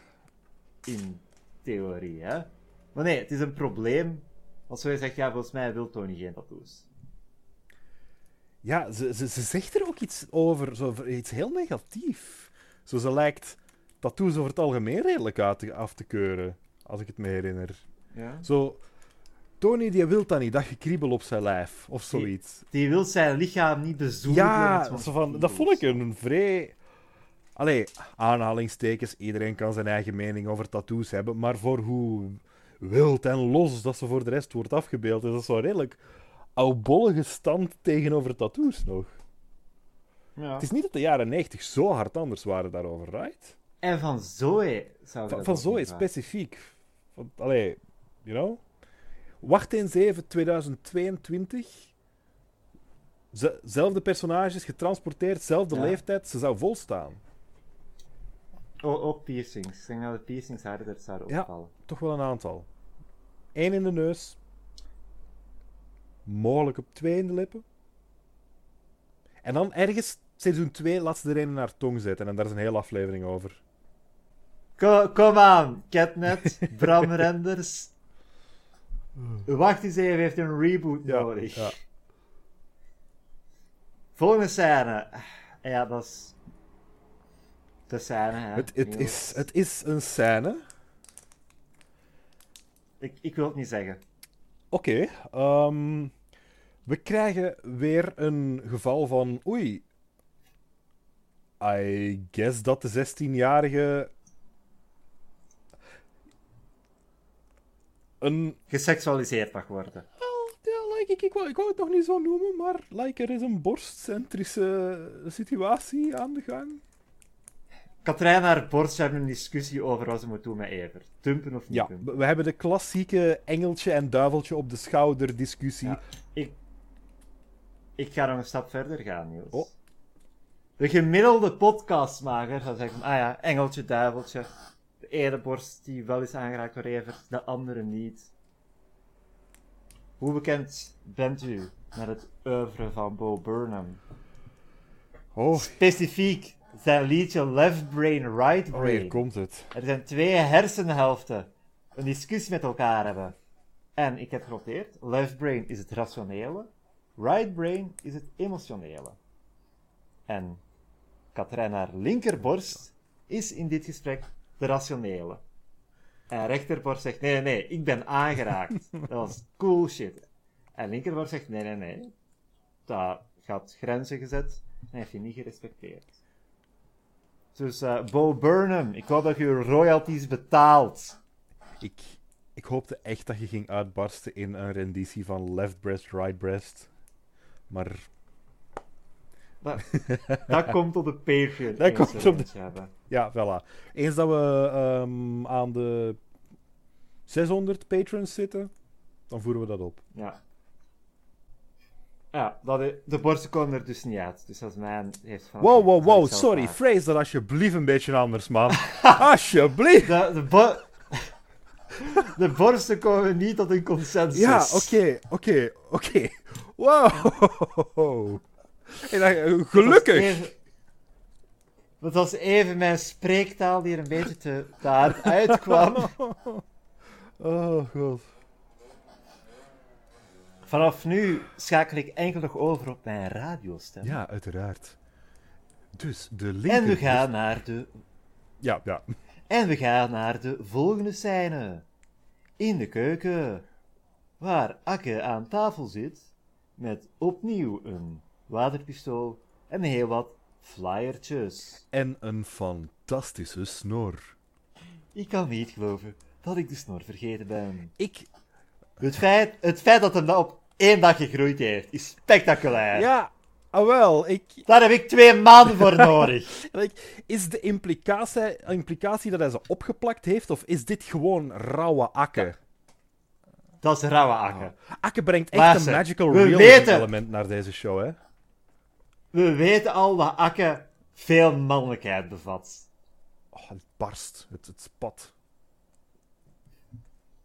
In theorie, hè. Maar nee, het is een probleem. Als Zoe zegt, ja, volgens mij wil Tony geen tattoos. ja ze, ze, ze zegt er ook iets over, zo, iets heel negatief. Zo, ze lijkt tattoos over het algemeen redelijk uit af te keuren, als ik het me herinner. Ja. Zo, Tony die wil dat niet, dat gekriebel op zijn lijf, of zoiets. Die wil zijn lichaam niet bezoedelen. met Ja, zo'n zo van, dat vond ik een vrij... Allee, aanhalingstekens, iedereen kan zijn eigen mening over tattoos hebben, maar voor hoe wild en los dat ze voor de rest wordt afgebeeld, is dat zo redelijk oudbollige stand tegenover tattoos nog. Ja. Het is niet dat de jaren 90 zo hard anders waren daarover, right? En van Zoe zou Van, dat van ook zo niet is vragen. specifiek. Van, allee, you know? Wacht eens even, 2022. Ze- zelfde personages, getransporteerd, zelfde Ja. leeftijd, ze zou volstaan. Oh, ook piercings. Ik denk dat de piercings harder zouden Ja. opvallen. Toch wel een aantal. Eén in de neus. Mogelijk op twee in de lippen. En dan ergens, seizoen 2, laat ze er een in haar tong zetten. En daar is een hele aflevering over. Ko- kom aan, Catnet, Bram Renders. Wacht eens even, heeft een reboot nodig. ja. Volgende scène. Ja, dat is... De scène, hè. Het, het, is, het is een scène. Ik, ik wil het niet zeggen. Oké. ehm, we krijgen weer een geval van. Oei. I guess dat de 16-jarige. Een. Geseksualiseerd mag worden. Wel, ja, like, ik, ik, wou, ik wou het nog niet zo noemen, maar like, er is een borstcentrische situatie aan de gang. Katrijn en haar borst hebben een discussie over wat ze moet doen met Evert. Dumpen of niet Ja, dumpen. we hebben de klassieke engeltje en duiveltje op de schouder discussie. Ja. Ik, ik ga nog een stap verder gaan, Niels. Oh. De gemiddelde podcastmaker zou zeggen ah ja, engeltje, duiveltje. Ene borst die wel is aangeraakt door Evert, de andere niet. Hoe bekend bent u met het oeuvre van Bo Burnham? Oh, Specifiek zijn liedje Left Brain, Right oh, hier Brain. komt het. Er zijn twee hersenhelften een discussie met elkaar hebben. En ik heb genoteerd, left brain is het rationele, right brain is het emotionele. En Katrijn haar linkerborst is in dit gesprek de rationele. En rechterborst zegt, nee, nee, nee, ik ben aangeraakt. Dat was cool shit. En linkerborst zegt, nee, nee, nee. Dat gaat grenzen gezet en heeft je niet gerespecteerd. Dus eh, Bo Burnham, ik hoop dat je je royalties betaalt. Ik, ik hoopte echt dat je ging uitbarsten in een renditie van Left Breast, Right Breast. Maar Dat, dat komt op de Patreon. Dat komt op de- hebben. ja, voilà. Eens dat we ehm, aan de 600 patrons zitten, dan voeren we dat op. Ja. Ja, dat i- de borsten komen er dus niet uit. Dus als mijn heeft van... Wow, wow, wow, sorry. Phrase dat alsjeblieft een beetje anders, man. alsjeblieft. De, de, bo- de borsten komen niet tot een consensus. Ja, oké, oké, oké. Wow. Dat was gelukkig. even- Dat was even mijn spreektaal die er een beetje te, te hard uitkwam. Oh, god. Vanaf nu schakel ik enkel nog over op mijn radiostem. Ja, uiteraard. Dus, de linker... en we gaan naar de Ja, ja. En we gaan naar de volgende scène. In de keuken. Waar Akke aan tafel zit. Met opnieuw een waterpistool en heel wat flyertjes. En een fantastische snor. Ik kan niet geloven dat ik de snor vergeten ben. Ik... Het feit, het feit dat hem dat op één dag gegroeid heeft, is spectaculair. Ja, ah wel, ik, Daar heb ik twee maanden voor nodig. is de implicatie, implicatie dat hij ze opgeplakt heeft, of is dit gewoon rauwe akke? Dat is rauwe akken. Akke brengt echt een magical realism weten- element naar deze show, hè? We weten al dat Akke veel mannelijkheid bevat. Oh, het barst, het, het spat.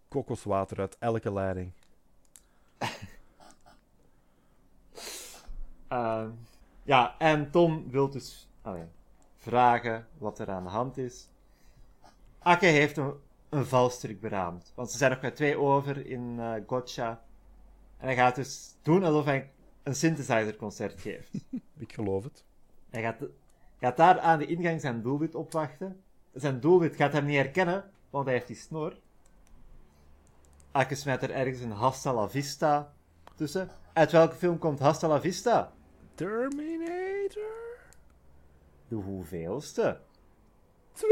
Kokoswater uit elke leiding. Ehm, ja, en Tom wil dus vragen wat er aan de hand is. Akke heeft een, een valstrik beraamd. Want ze zijn nog met twee over in eh Gotcha. En hij gaat dus doen alsof hij een synthesizer-concert geeft. Ik geloof het. Hij gaat, gaat daar aan de ingang zijn doelwit opwachten. Zijn doelwit gaat hem niet herkennen, want hij heeft die snor. Akke smijt er ergens een Hasta la Vista tussen. Uit welke film komt Hasta la Vista? Terminator De hoeveelste? 2.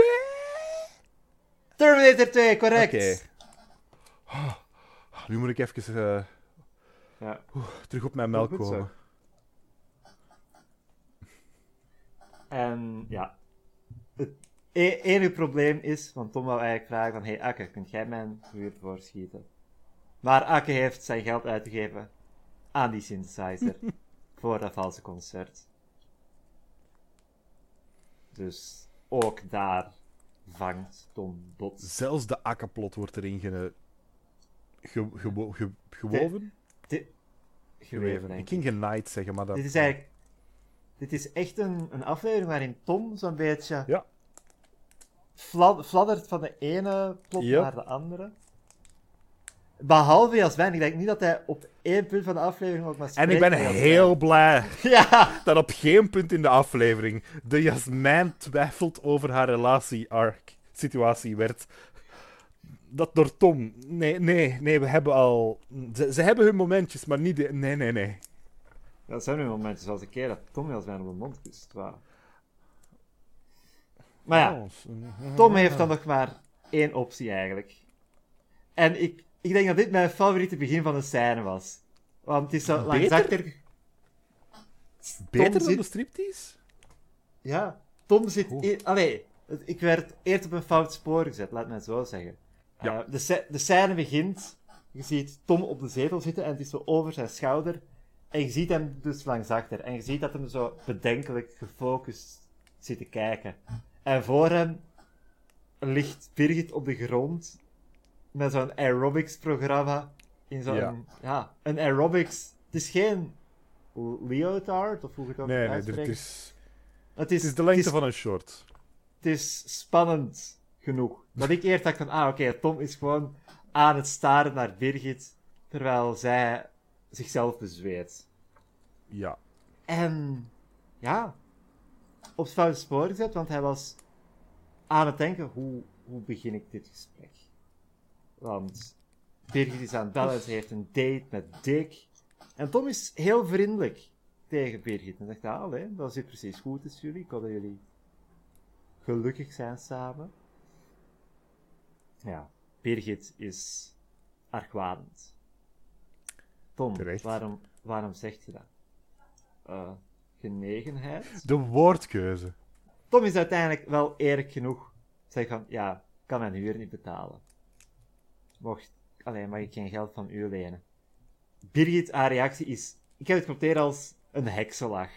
Terminator 2, correct! Oké. Ah, nu moet ik even eh, Ja. terug op mijn melk Goed zo. komen. En ja, het e- enige probleem is, want Tom wou eigenlijk vragen van, hey Akke, kunt jij mijn huur voorschieten? Maar Akke heeft zijn geld uitgegeven aan die synthesizer voor dat valse concert. Dus ook daar vangt Tom bot. Zelfs de akkeplot wordt erin ge, ge, gewo- ge- gewoven. Geweven, Ik ging genaaid zeggen, maar dat... Dit is eigenlijk... Dit is echt een, een aflevering waarin Tom zo'n beetje Ja. fla- fladdert van de ene plot Yep. naar de andere. Behalve Jasmijn, ik denk niet dat hij op één punt van de aflevering ook maar En ik spreekt ben heel blij Ja! dat op geen punt in de aflevering de Jasmijn twijfelt over haar relatie-arc-situatie werd. Dat door Tom. Nee, nee, nee, we hebben al. Ze, ze hebben hun momentjes, maar niet. De... Nee, nee, nee. Dat zijn nu momentjes zoals een keer dat Tom Jasmijn op de mond kust. Maar ja, Oh, Tom heeft dan nog maar één optie eigenlijk. En ik, ik denk dat dit mijn favoriete begin van de scène was. Want het is zo langs Beter? achter... Beter dan zit- de striptease? Ja, Tom zit... In- Allee, ik werd eerst op een fout spoor gezet, laat mij het zo zeggen. Ja. Eh, de, scène begint, je ziet Tom op de zetel zitten en het is zo over zijn schouder. En je ziet hem dus langs achter. En je ziet dat hem zo bedenkelijk gefocust zit te kijken. En voor hem ligt Birgit op de grond met zo'n aerobics-programma. In zo'n... Ja. Ja. een aerobics... Het is geen leotard, of hoe het ook Nee, nee, dit is, Het is, het is de lengte het is, van een short. het is spannend genoeg. Dat ik eerst dacht van, ah oké, Tom is gewoon aan het staren naar Birgit, terwijl zij zichzelf bezweet. Ja. En ja, op het foute spoor gezet, want hij was aan het denken, hoe, hoe begin ik dit gesprek? Want Birgit is aan het bellen, ze heeft een date met Dick. En Tom is heel vriendelijk tegen Birgit. En zegt, ah, nee, dat zit precies goed tussen jullie. Ik hoop dat jullie gelukkig zijn samen. Ja, Birgit is argwanend. Tom, Terecht. waarom, waarom zegt je dat? Eh, genegenheid? De woordkeuze. Tom is uiteindelijk wel eerlijk genoeg. Zeg van, ja, kan mijn huur niet betalen. Mocht, alleen mag ik geen geld van u lenen. Birgit, haar reactie is, ik heb het genoteerd als een heksenlach.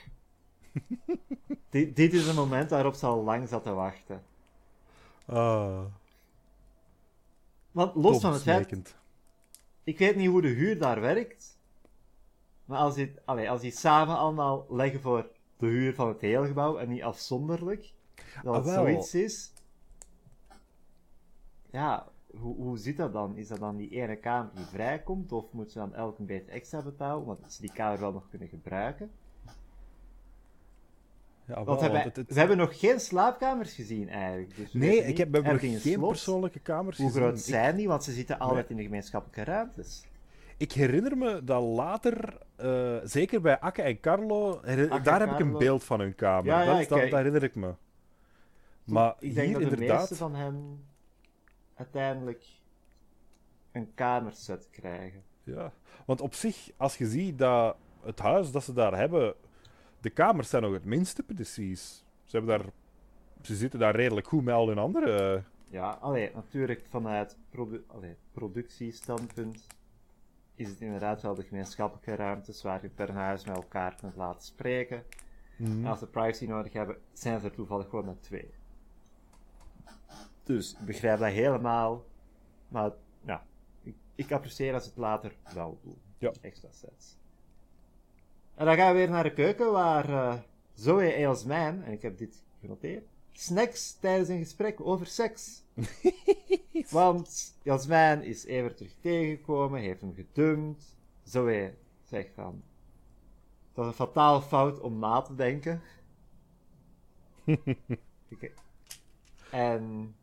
dit, dit is een moment waarop ze al lang zat te wachten. Ah, Want los van het feit, ik weet niet hoe de huur daar werkt. Maar als die, allee, als die samen allemaal leggen voor de huur van het hele gebouw en niet afzonderlijk, dat Ah, het zoiets is. Ja, hoe, hoe zit dat dan? Is dat dan die ene kamer die vrijkomt, of moeten ze dan elk een beetje extra betalen, omdat ze die kamer wel nog kunnen gebruiken? Ja, wel, Want hebben, het- het- we hebben nog geen slaapkamers gezien eigenlijk. Dus Nee, ik heb, we hebben nog geen slot? persoonlijke kamers Hoe gezien. groot Ik- zijn die? Want ze zitten altijd in de gemeenschappelijke ruimtes. Ik herinner me dat later, eh, zeker bij Akke en Carlo, Akke daar en heb ik een beeld van hun kamer. Ja, ja, dat, is- ik- dat, ik- dat herinner ik me. Maar ik denk hier dat de inderdaad... meeste van hen uiteindelijk een kamerset krijgen. Ja. Want op zich, als je ziet dat het huis dat ze daar hebben, de kamers zijn nog het minste precies. Ze, hebben daar, ze zitten daar redelijk goed met al hun andere. eh, Ja, allee, natuurlijk vanuit produ allee, productiestandpunt is het inderdaad wel de gemeenschappelijke ruimtes waar je per huis met elkaar kunt laten spreken. mhm. En als ze privacy nodig hebben, zijn ze er toevallig gewoon met twee. Dus ik begrijp dat helemaal, maar ja, ik, ik apprecieer als ze het later wel doen. Ja. Extra sets. En dan gaan we weer naar de keuken waar eh Zoe en Jasmijn, en ik heb dit genoteerd, snacks tijdens een gesprek over seks. Want Jasmijn is Evert terug tegengekomen, heeft hem gedumpt. Zoe zegt van, dat is een fataal fout om na te denken. En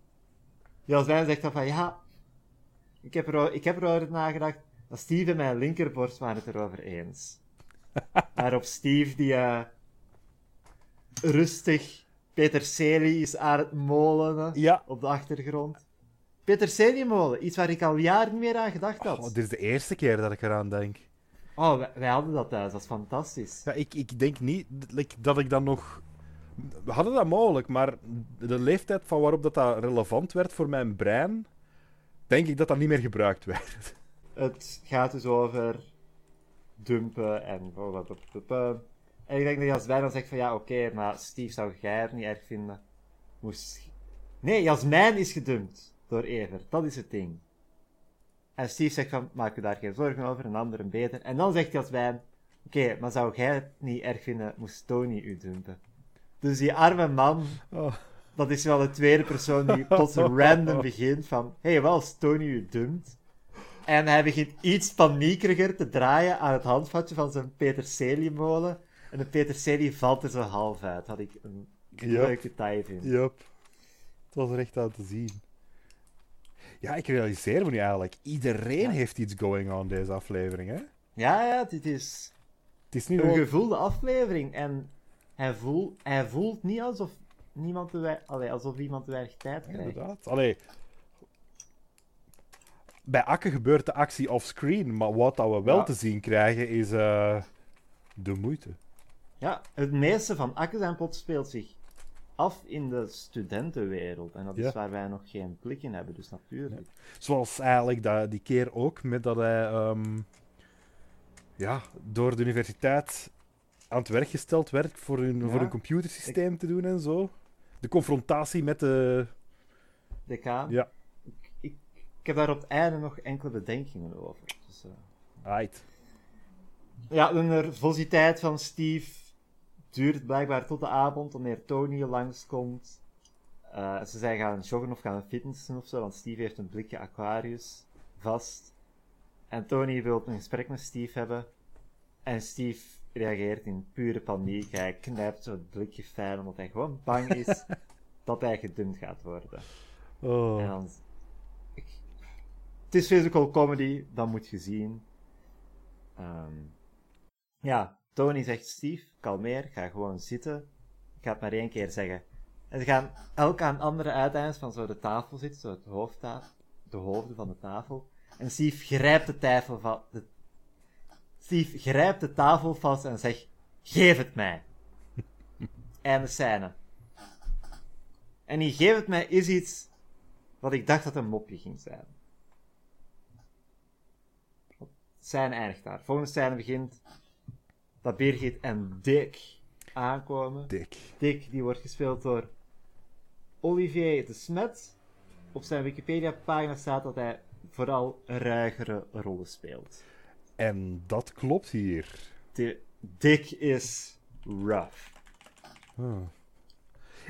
Jasmijn zegt dan van, ja, ik heb, er, ik heb erover nagedacht, dat Steve en mijn linkerborst waren het erover eens. Waarop Steve, die eh, rustig peterselie is aan het molen Ja. op de achtergrond. Peterseliemolen, iets waar ik al jaren niet meer aan gedacht had. Oh, dit is de eerste keer dat ik eraan denk. Oh, wij, wij hadden dat thuis, dat is fantastisch. Ja, ik, ik denk niet dat ik dan nog. We hadden dat mogelijk, maar de leeftijd van waarop dat, dat relevant werd voor mijn brein, denk ik dat dat niet meer gebruikt werd. Het gaat dus over dumpen en blablabla. En ik denk dat Jasmijn dan zegt van ja, oké, maar Steve zou jij het niet erg vinden. Moest... Nee, Jasmijn is gedumpt door Evert, dat is het ding. En Steve zegt van, maak je daar geen zorgen over, een ander een beter. En dan zegt Jasmijn, oké, maar zou jij het niet erg vinden, moest Tony u dumpen. Dus die arme man, Oh. dat is wel de tweede persoon die plots random begint van, hé, hey, wel, Tony u dumpt. En hij begint iets paniekeriger te draaien aan het handvatje van zijn peterseliemolen. En de peterselie valt er zo half uit. Had ik een Ja. leuk detail vind. Yup. Het was er echt aan te zien. Ja, ik realiseer me nu eigenlijk, iedereen heeft iets going on deze aflevering, hè? Ja, ja, dit is Het is niet een gevoelde aflevering. En hij, voelt, hij voelt niet alsof, niemand te wei- allee, alsof iemand te weinig tijd krijgt. Inderdaad. Allee, bij Akke gebeurt de actie offscreen, maar wat dat we wel Ja. te zien krijgen is eh, de moeite. Ja, het meeste van Akke zijn plot speelt zich af in de studentenwereld. En dat is Ja. waar wij nog geen blik in hebben, dus natuurlijk. Zoals eigenlijk dat, die keer ook, met dat hij ehm, ja, door de universiteit aan het werk gesteld werd voor een, voor een computersysteem te doen en zo. De confrontatie met de... Decaan. Ja. Ik, heb daar op het einde nog enkele bedenkingen over. Dus, eh, Aight. Ja, de nervositeit van Steve duurt blijkbaar tot de avond, wanneer Tony langskomt. Eh ze zijn gaan joggen of gaan fitnessen of zo, want Steve heeft een blikje Aquarius vast. En Tony wil een gesprek met Steve hebben. En Steve reageert in pure paniek. Hij knijpt zo het blikje fijn, omdat hij gewoon bang is dat hij gedumpt gaat worden. En Oh. dan... Het is physical comedy, dat moet je zien. Ehm, Ja, Tony zegt, Steve, kalmeer, ga gewoon zitten. Ik ga het maar één keer zeggen. En ze gaan elk aan andere uiteindes van zo de tafel zitten, zo het hoofdtafel, de hoofden van de tafel. En Steve grijpt de tafel van... De... Steve grijpt de tafel vast en zegt, geef het mij. Einde scène. En die geef het mij is iets wat ik dacht dat een mopje ging zijn. Scène eindigt daar. Volgende scène begint dat Birgit en Dick aankomen. Dik. Dick, die wordt gespeeld door Olivier de Smet. Op zijn Wikipedia-pagina staat dat hij vooral ruigere rollen speelt. En dat klopt hier. De, Dick is rough. Ah.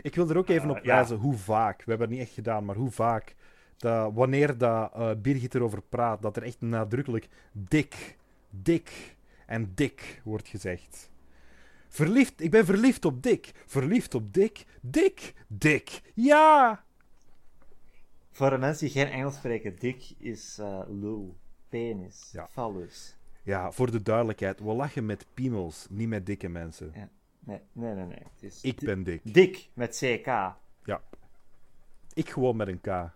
Ik wil er ook even Eh, op ja. wijzen hoe vaak, we hebben het niet echt gedaan, maar hoe vaak, dat, wanneer dat, eh, Birgit erover praat, dat er echt nadrukkelijk dik, dik en dik wordt gezegd. Verliefd, ik ben verliefd op dik, verliefd op dik, dik, dik, ja! Voor de mensen die geen Engels spreken, Dick is eh lul, penis, Ja. phallus. Ja, voor de duidelijkheid, we lachen met piemels, niet met dikke mensen. Ja. Nee, nee, nee. nee. Het is Ik ben dik. Dick met CK. Ik gewoon met een K.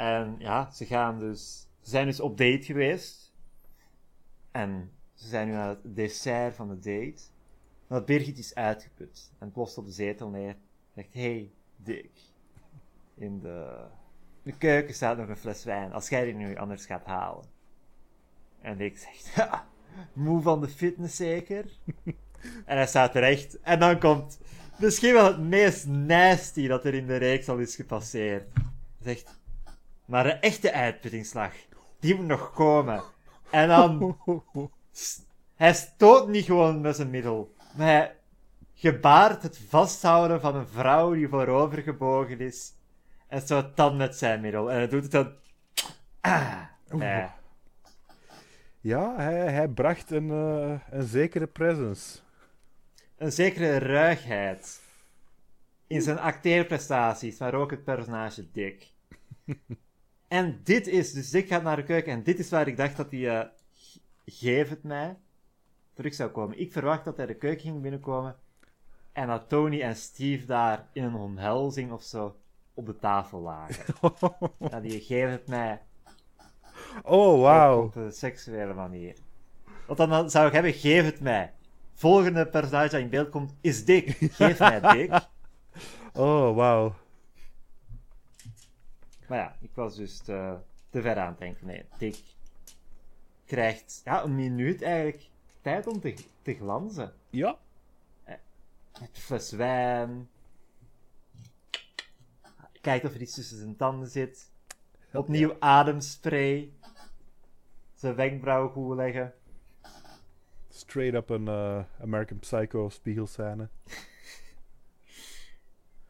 en ja, ze gaan dus... Ze zijn dus op date geweest. En ze zijn nu aan het dessert van de date. Maar Birgit is uitgeput. En ploft op de zetel neer. Zegt, hey, Dick. In de, in de keuken staat nog een fles wijn. Als jij die nu anders gaat halen. En Dick zegt, ha, moe van de fitness zeker? en hij staat terecht. En dan komt misschien wel het meest nasty dat er in de reeks al is gepasseerd. Hij zegt, maar de echte uitputtingsslag, die moet nog komen. En dan, hij stoot niet gewoon met zijn middel, maar hij gebaart het vasthouden van een vrouw die voorovergebogen is. En stoot dan met zijn middel. En hij doet het dan, ah, eh. Ja, hij, hij bracht een, eh, een zekere presence. een zekere ruigheid in zijn acteerprestaties, maar ook het personage Dick. en dit is, dus Dick gaat naar de keuken en dit is waar ik dacht dat hij, g- geef het mij, terug zou komen. Ik verwacht dat hij de keuken ging binnenkomen en dat Tony en Steve daar in een omhelzing of zo op de tafel lagen. dat die geef het mij Oh, wauw. op een seksuele manier. Want dan- dan zou ik hebben, geef het mij. Volgende personage dat in beeld komt is Dick. Geef mij Dick. Oh, wauw. Maar ja, ik was dus te, te ver aan het denken. Nee, Dick krijgt ja, een minuut eigenlijk tijd om te, te glanzen. Ja. Met een fles wijn. Kijkt of er iets tussen zijn tanden zit. Opnieuw ademspray. Zijn wenkbrauwen goed leggen. Straight up een eh, American Psycho spiegelscène.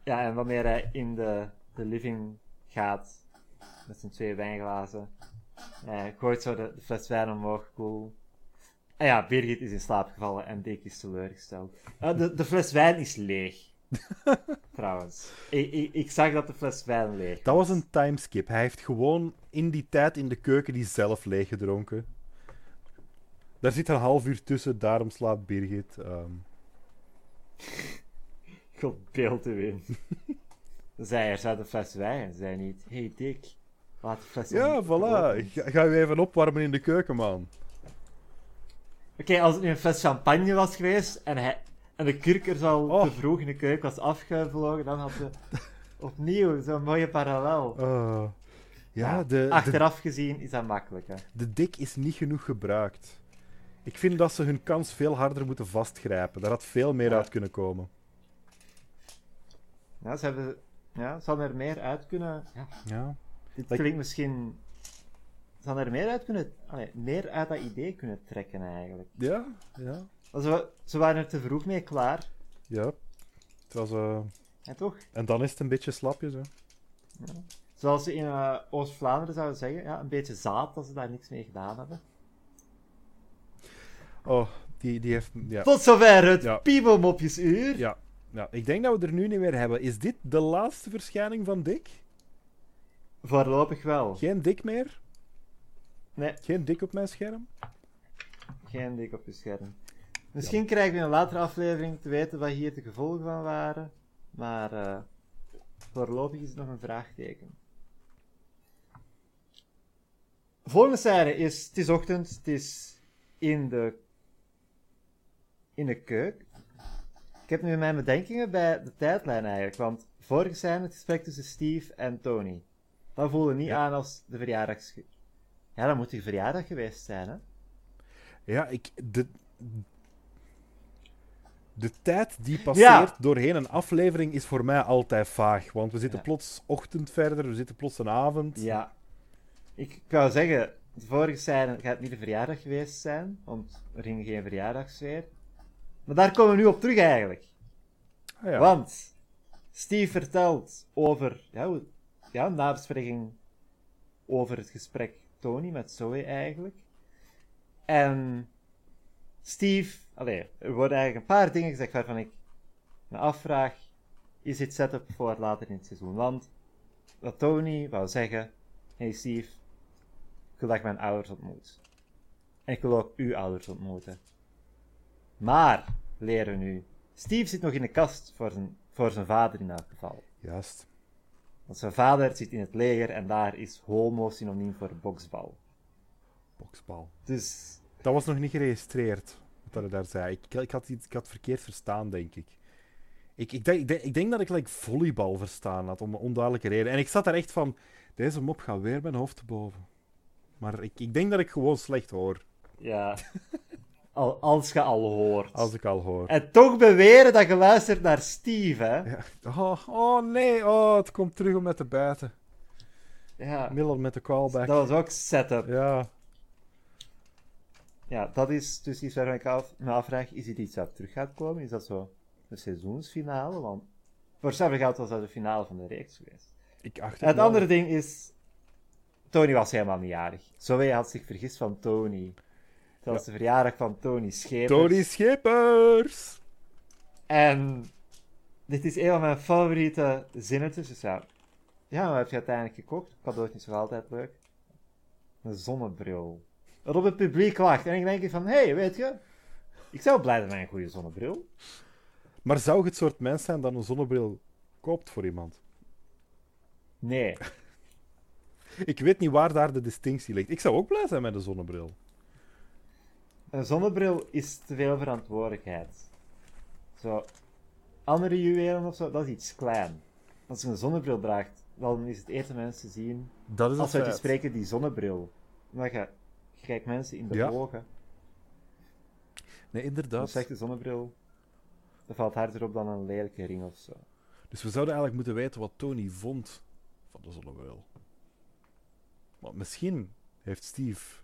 Ja, en wanneer hij in de, de living gaat met zijn twee wijnglazen, hij gooit zo de, de fles wijn omhoog, cool. En ja, Birgit is in slaap gevallen en Dick is teleurgesteld. Eh, de, de fles wijn is leeg. Trouwens. Ik, ik, ik zag dat de fles wijn leeg Dat was een timeskip. Hij heeft gewoon in die tijd in de keuken die zelf leeggedronken. Daar zit een half uur tussen, daarom slaapt Birgit. ehm. God, beeld u in. zei er staat een fles wijn zei niet, hey Dick, laat de fles Ja, voilà. open." Ga, ga je even opwarmen in de keuken, man. Oké, als het nu een fles champagne was geweest en, hij, en de kurk er zo Oh. te vroeg in de keuken was afgevlogen, dan had ze opnieuw zo'n mooie parallel. Oh. ja, de, de, Achteraf gezien is dat makkelijk, hè. de dik is niet genoeg gebruikt. Ik vind dat ze hun kans veel harder moeten vastgrijpen. Daar had veel meer Ja. uit kunnen komen. Ja, ze hebben... Ja, ze hadden er meer uit kunnen... Ja, Ja. dit Like- klinkt misschien... Ze hadden er meer uit kunnen... allee, meer uit dat idee kunnen trekken, eigenlijk. Ja, ja, Ze, ze waren er te vroeg mee klaar. ja. Het was, eh, En toch? En dan is het een beetje slapjes, hè. Zoals ze in eh, Oost-Vlaanderen zouden zeggen, ja, een beetje zaad dat ze daar niks mee gedaan hebben. Oh, die, die heeft... Ja. Tot zover het Ja. Piebelmopjesuur. Ja, ja, ik denk dat we er nu niet meer hebben. Is dit de laatste verschijning van Dick? Voorlopig wel. Geen Dick meer? Nee, Geen Dick op mijn scherm? geen dik op je scherm. Misschien krijgen we in een latere aflevering te weten wat hier de gevolgen van waren. Maar eh, voorlopig is het nog een vraagteken. Volgende scène is, het is ochtend, het is in de, in de keuk. Ik heb nu mijn bedenkingen bij de tijdlijn eigenlijk, want vorige scène het gesprek tussen Steve en Tony. Dat voelde niet Ja. aan als de verjaardags... Ja, dat moet de verjaardag geweest zijn, hè? Ja, ik... De, de tijd die passeert doorheen een aflevering is voor mij altijd vaag. Want we zitten Ja. plots ochtend verder, we zitten plots een avond. Ja. Ik, wou zeggen, de vorige scène gaat niet de verjaardag geweest zijn, want er ging geen verjaardagsfeer. Maar daar komen we nu op terug eigenlijk. Ah, ja. Want Steve vertelt over ja, ja, een nabespreking over het gesprek Tony met Zoe eigenlijk. En Steve, allee, er worden eigenlijk een paar dingen gezegd waarvan ik me afvraag, is dit setup voor later in het seizoen? Want wat Tony wou zeggen, hey Steve, ik wil dat ik mijn ouders ontmoet. En ik wil ook uw ouders ontmoeten. Maar, leren nu, Steve zit nog in de kast voor zijn, voor zijn vader in elk geval. Juist. Want zijn vader zit in het leger en daar is homo synoniem voor boksbal. Boksbal. Dus Dat was nog niet geregistreerd, wat hij daar zei. Ik, ik, had, ik had verkeerd verstaan, denk ik. Ik, ik, denk, ik, denk, ik denk dat ik like, volleybal verstaan had, om een onduidelijke reden. En ik zat daar echt van, deze mop gaat weer mijn hoofd te boven. Maar ik, ik denk dat ik gewoon slecht hoor, ja, al, als je al hoort. als ik al hoor. En toch beweren dat je luistert naar Steve, hè? Ja. Oh, oh nee, oh, het komt terug om met te bijten. Ja, Miller met de callback. dat was ook setup. Ja, Ja, dat is dus iets waarvan ik af, me afvraag, is dit iets dat terug gaat komen? Is dat zo de seizoensfinale? Want voor geld was dat de finale van de reeks geweest. ik acht het andere ding is, Tony was helemaal niet jarig. Zoe had zich vergist van Tony. Het was de verjaardag van Tony Schepers. Tony Schippers! En dit is een van mijn favoriete zinnetjes. Dus ja, ja wat heb je uiteindelijk gekocht? Cadeautjes is nog altijd leuk. Een zonnebril. Dat op het publiek lacht. En ik denk van, hé, hey, weet je, ik zou blij zijn met een goede zonnebril. Maar zou je het soort mens zijn dat een zonnebril koopt voor iemand? Nee. Ik weet niet waar daar de distinctie ligt. Ik zou ook blij zijn met een zonnebril. Een zonnebril is te veel verantwoordelijkheid. Zo, andere juwelen of zo, dat is iets klein. Als je een zonnebril draagt, dan is het eerste mensen zien, Dat is als een we spreken, die zonnebril. Maar je, je kijkt mensen in de Ja. ogen. Nee, Een inderdaad. slechte zonnebril, dat valt harder op dan een lelijke ring of zo. Dus we zouden eigenlijk moeten weten wat Tony vond van de zonnebril. Maar misschien heeft Steve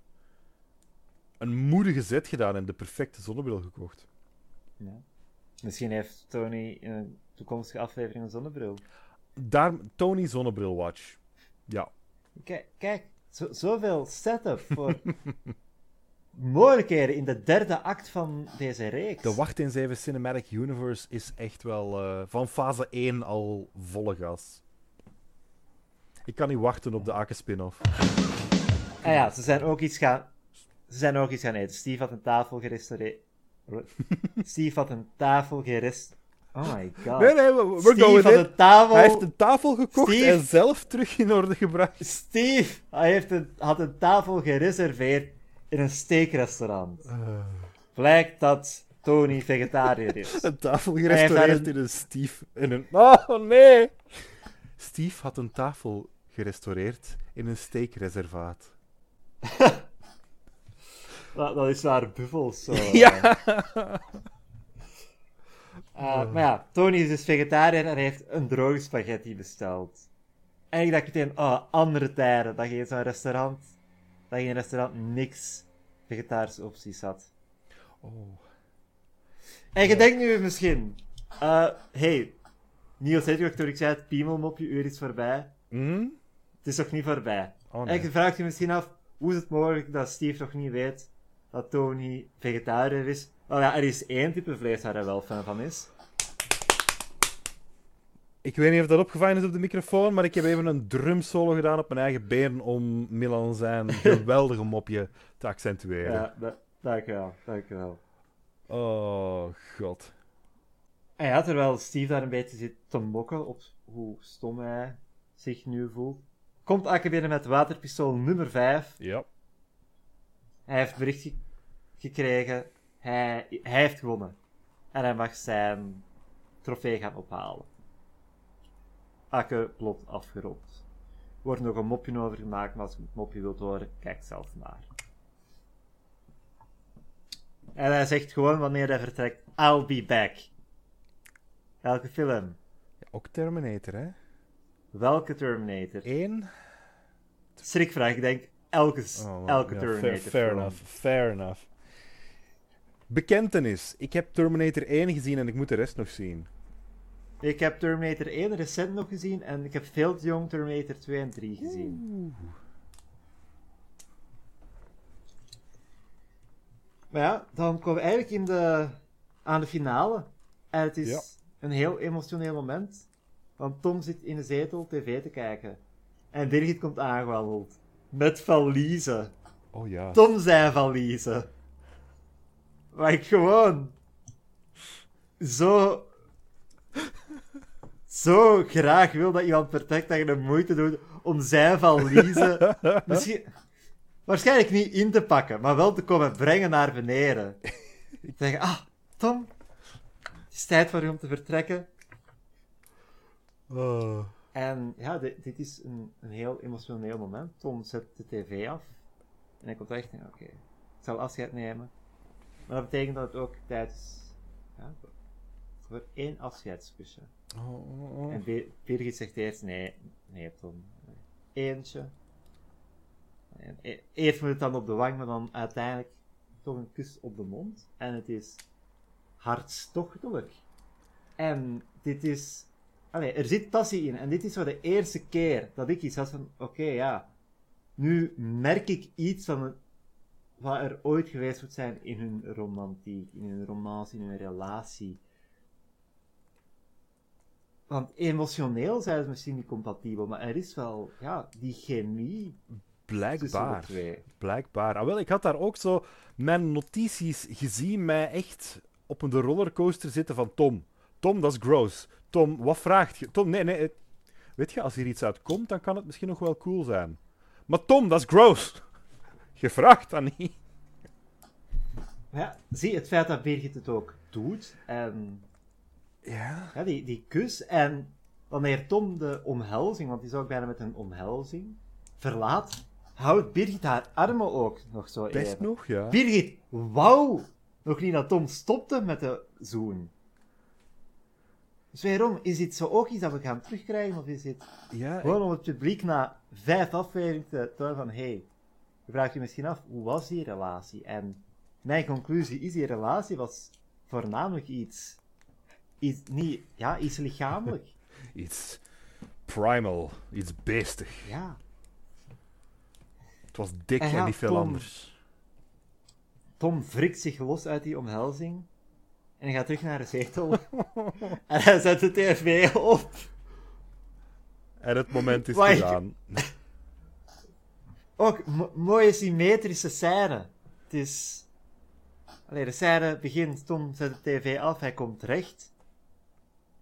een moedige zet gedaan en de perfecte zonnebril gekocht. Ja. Misschien heeft Tony in een toekomstige aflevering een zonnebril. Daar, Tony Zonnebril Watch. Ja. Kijk, kijk zo, zoveel setup voor mogelijkheden in de derde act van deze reeks. De Wacht in 7 Cinematic Universe is echt wel eh, van fase 1 al volle gas. Ik kan niet wachten op de Akke spin-off. Ah ja, ze zijn ook iets gaan... Ze zijn ook iets gaan eten. Steve had een tafel gerestaureerd. Steve had een tafel gerest... Oh my god. Nee, nee, we- we're Steve going had in. een tafel... Hij heeft een tafel gekocht Steve- en zelf terug in orde gebracht. Steve hij heeft een, had een tafel gereserveerd in een steakrestaurant. Blijkt dat Tony vegetariër is. Een tafel gerestaureerd een- in een Steve. In een... Oh nee! Steve had een tafel gerestaureerd in een steekreservaat. Dat, dat is waar buffels zo. Ja. Eh, maar ja, Tony is dus vegetariër en hij heeft een droge spaghetti besteld. En ik dacht meteen, oh, andere tijden, dat je in zo'n restaurant, dat je in een restaurant niks vegetarische opties had. Oh. En je denkt nu misschien, eh, hey, Niels Hedgehoog, toen ik zei het piemelmopje uur is voorbij, Hm? het is nog niet voorbij. Oh, En nee. je vraagt je misschien af, hoe is het mogelijk dat Steve nog niet weet dat Tony vegetariër is? Wel ja, er is één type vlees waar hij wel fan van is. Ik weet niet of dat opgevangen is op de microfoon, maar ik heb even een drumsolo gedaan op mijn eigen been om Milan zijn geweldige mopje te accentueren. Ja, da dankjewel, dankjewel. Oh, god. En ja, terwijl Steve daar een beetje zit te mokken op hoe stom hij zich nu voelt, komt binnen met waterpistool nummer 5. Ja. Hij heeft bericht ge- gekregen, hij, hij heeft gewonnen. En hij mag zijn trofee gaan ophalen. Akke plot afgerond. Er wordt nog een mopje over gemaakt, maar als je het mopje wilt horen, kijk zelf naar. En hij zegt gewoon wanneer hij vertrekt, I'll be back. Welke film? Ook Terminator, hè? Welke Terminator? Eén? Schrikvraag, ik denk elke, Oh, elke ja, Terminator Fair, enough, fair enough. Bekentenis. Ik heb Terminator 1 gezien en ik moet de rest nog zien. Ik heb Terminator 1 recent nog gezien en ik heb veel te jong Terminator 2 en 3 gezien. Maar ja, dan komen we eigenlijk in de, aan de finale. En het is Ja. een heel emotioneel moment. Want Tom zit in de zetel tv te kijken. En Birgit komt aangewandeld. Met valiezen. Oh ja. Tom zijn valiezen. Waar ik gewoon zo zo graag wil dat iemand vertrekt dat je de moeite doet om zijn valiezen misschien, waarschijnlijk niet in te pakken, maar wel te komen brengen naar beneden. Ik zeg, ah, Tom, het is tijd voor u om te vertrekken. Oh. En ja, dit, dit is een, een heel emotioneel moment. Tom zet de tv af. En hij komt echt oké, ik zal afscheid nemen. Maar dat betekent dat het ook tijd is ja, voor, één afscheidskusje. Oh. En Be- Birgit zegt eerst, nee, nee Tom, eentje. En e- eerst moet het dan op de wang, maar dan uiteindelijk toch een kus op de mond. En het is hartstochtelijk. En dit is... Allee, er zit passie in. En dit is voor de eerste keer dat ik iets had van... Oké, ja. Nu merk ik iets van het, wat er ooit geweest moet zijn in hun romantiek, in hun romance, in hun relatie. Want emotioneel zijn ze misschien niet compatibel, maar er is wel, ja, die chemie Blijkbaar. twee. Blijkbaar. Ah, wel, ik had daar ook zo mijn notities gezien mij echt op een de rollercoaster zitten van Tom. Tom, dat is gross. Tom, wat vraagt je? Tom, nee, nee. het- Weet je, als hier iets uitkomt, dan kan het misschien nog wel cool zijn. Maar Tom, dat is gross. Je vraagt dat niet. Ja, zie, het feit dat Birgit het ook doet, en Ja. ja, die, die kus, en wanneer Tom de omhelzing, want die is ook bijna met een omhelzing, verlaat, houdt Birgit haar armen ook nog zo Best even. nog, ja. Birgit, wauw! Nog niet dat Tom stopte met de zoen. Dus waarom? Is dit zo ook iets dat we gaan terugkrijgen? Of is dit Ja, gewoon om het publiek na vijf afleveringen te tonen van hé, hey, je vraagt je misschien af, hoe was die relatie? En mijn conclusie is, die relatie was voornamelijk iets, iets niet, ja, iets lichamelijk. iets primal, iets beestig. ja. Het was dik En niet veel Tom- anders. Tom wrikt zich los uit die omhelzing en hij gaat terug naar de zetel. en hij zet de tv op. En het moment is gedaan. Ook mo- mooie symmetrische scène. Het is. Allee, de scène begint, Tom zet de tv af, hij komt recht.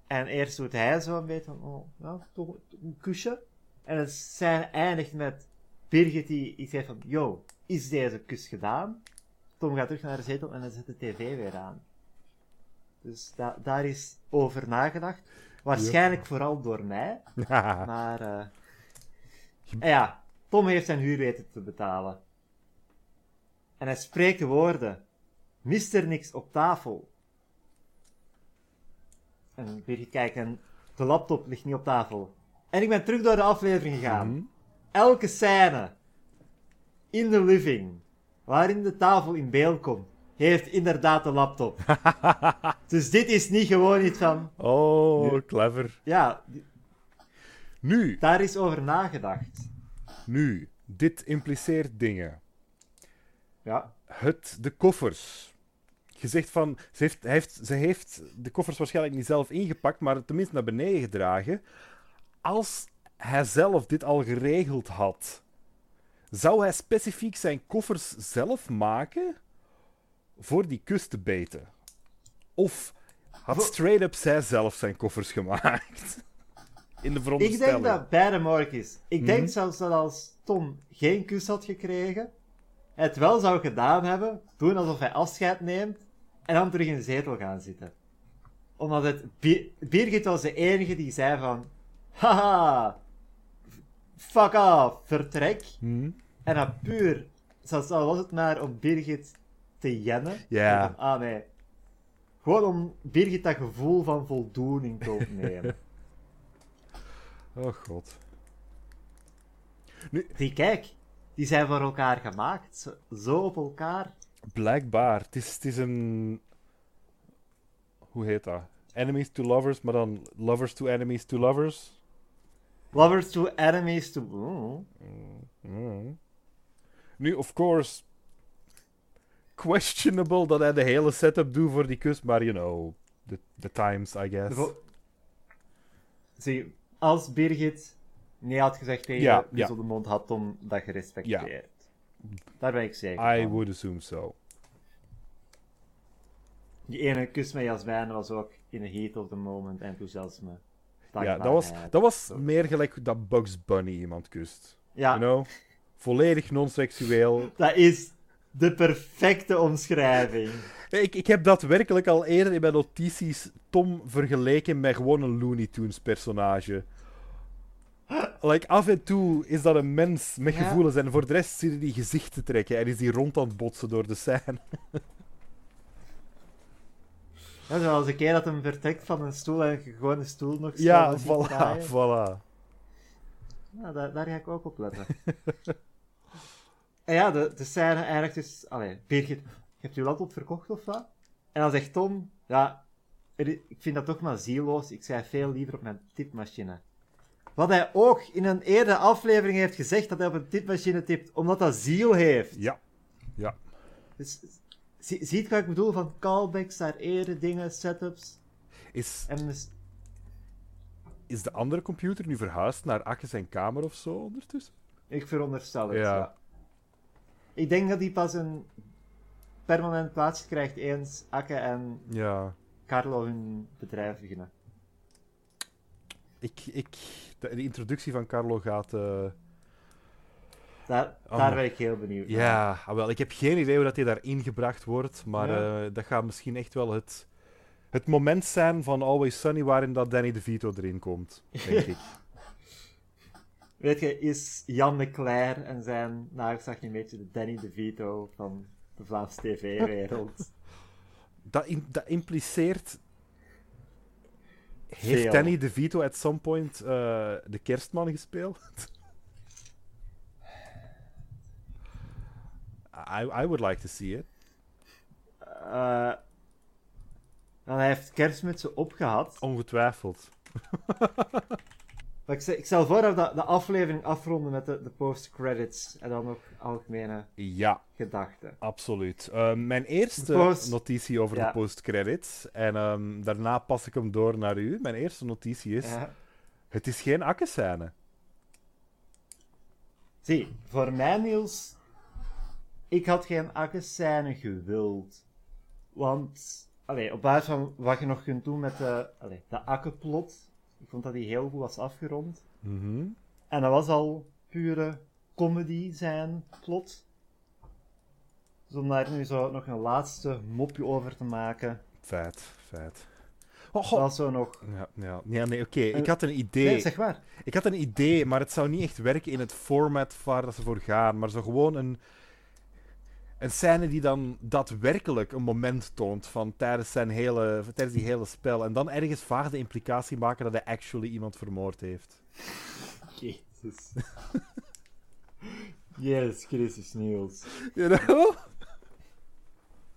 En eerst doet hij zo een beetje van, oh, ja, toch een kusje. En de scène eindigt met Birgit die iets zegt van, yo, is deze kus gedaan? Tom gaat terug naar de zetel en hij zet de tv weer aan. Dus da- daar is over nagedacht. Waarschijnlijk vooral door mij. Maar, en ja, Tom heeft zijn huur weten te betalen. En hij spreekt de woorden: Mister niks op tafel. En Birgit kijkt en de laptop ligt niet op tafel. En ik ben terug door de aflevering gegaan. Mhm. Elke scène in de living waarin de tafel in beeld komt, heeft inderdaad de laptop. dus dit is niet gewoon iets van, Oh, Nu- clever. ja, Nu, daar is over nagedacht. nu, dit impliceert dingen. Ja, Het, de koffers. Je zegt van, ze heeft, hij heeft, ze heeft de koffers waarschijnlijk niet zelf ingepakt, maar tenminste naar beneden gedragen. Als hij zelf dit al geregeld had, zou hij specifiek zijn koffers zelf maken voor die kus te beten? Of had Voor- straight-up zij zelf zijn koffers gemaakt? In de Ik denk dat beide mogelijk is. Ik Mhm. denk zelfs dat als Tom geen kus had gekregen, hij het wel zou gedaan hebben, doen alsof hij afscheid neemt, en dan terug in de zetel gaan zitten. Omdat het... Bi- Birgit was de enige die zei van... Haha! Fuck off! Vertrek! Hm? En dat puur... Zelfs al was het maar om Birgit te jennen. Ja. Van, ah nee. Gewoon om Birgit dat gevoel van voldoening te ontnemen. Oh god. Die kijk, die zijn voor elkaar gemaakt. Zo, zo op elkaar. Blijkbaar. Het is, het is een. Hoe heet dat? Enemies to lovers, maar dan lovers to enemies to lovers. Lovers to enemies to... Mm. Mm. Nu, of course. Questionable dat hij de hele setup doet voor die kus, maar you know. The, the times, I guess. Zie, als Birgit nee had gezegd tegen Ja, ja. op de mond, had Tom dat gerespecteerd. Daar ben ik zeker I van. would assume so. Die ene kus met Jasmijn was ook in the heat of the moment enthousiasme. Ja, dat was, dat was meer gelijk dat Bugs Bunny iemand kust. Ja, You know? Volledig non-seksueel. dat is de perfecte omschrijving. Ik, ik heb daadwerkelijk al eerder in mijn notities Tom vergeleken met gewoon een Looney Tunes personage. Like, af en toe is dat een mens met Ja. gevoelens en voor de rest zie je die gezichten trekken en is die rond aan het botsen door de scène. Ja, zoals een keer dat hem vertrekt van een stoel en gewoon een stoel nog Ja, voilà, voilà. Ja, daar, daar ga ik ook op letten. en ja, de, de scène eigenlijk dus... Allee, Birgit, je hebt je laptop verkocht of wat? En dan zegt Tom, ja, ik vind dat toch maar zieloos. Ik schrijf veel liever op mijn tipmachine. Wat hij ook in een eerdere aflevering heeft gezegd, dat hij op een tipmachine tipt, omdat dat ziel heeft. Ja. Ja. Dus, zie, ziet wat ik bedoel van callbacks naar eerdere dingen, setups. Is, En dus, is de andere computer nu verhuisd naar Akke zijn kamer of zo ondertussen? ik veronderstel het, Ja. ja. Ik denk dat hij pas een permanent plaatsje krijgt eens Akke en Ja. Carlo hun bedrijf beginnen. Ik, ik, de, de introductie van Carlo gaat... eh, Daar, Oh. daar ben ik heel benieuwd naar. Ja, ah, wel, ik heb geen idee hoe dat hij daar ingebracht wordt, maar Ja. eh, dat gaat misschien echt wel het, het moment zijn van Always Sunny waarin dat Danny DeVito erin komt, denk ik. Weet je, is Jan Leclerc en zijn nageslag een beetje de Danny DeVito van de Vlaamse tv-wereld? Dat, im- dat impliceert... Heeft Veel. Danny DeVito at some point eh, de kerstman gespeeld? I, I would like to see it. Dan hij heeft kerstmutsen opgehad. Ongetwijfeld. Maar ik, stel- ik stel voor dat we de, de aflevering afronden met de, de post-credits en dan nog algemene Ja, gedachten. Absoluut. Eh, mijn eerste Post- notitie over Ja. de postcredits. En ehm, daarna pas ik hem door naar u. Mijn eerste notitie is: Ja. het is geen akkescène. Zie, voor mij Niels, ik had geen akkescène gewild. Want, allee, op basis van wat je nog kunt doen met de, allee, de ik vond dat die heel goed was afgerond. Mhm. En dat was al pure comedy zijn plot. Dus om daar nu zo nog een laatste mopje over te maken, Feit, feit. Oh, dat goh. was zo nog... Ja, ja. ja, nee, oké. Ik Eh, had een idee. Nee, zeg maar. Ik had een idee, maar het zou niet echt werken in het format waar dat ze voor gaan. Maar zo gewoon een, een scène die dan daadwerkelijk een moment toont van tijdens, zijn hele, tijdens die hele spel. En dan ergens vaag de implicatie maken dat hij actually iemand vermoord heeft. Jezus. Jezus Christus Niels. You know?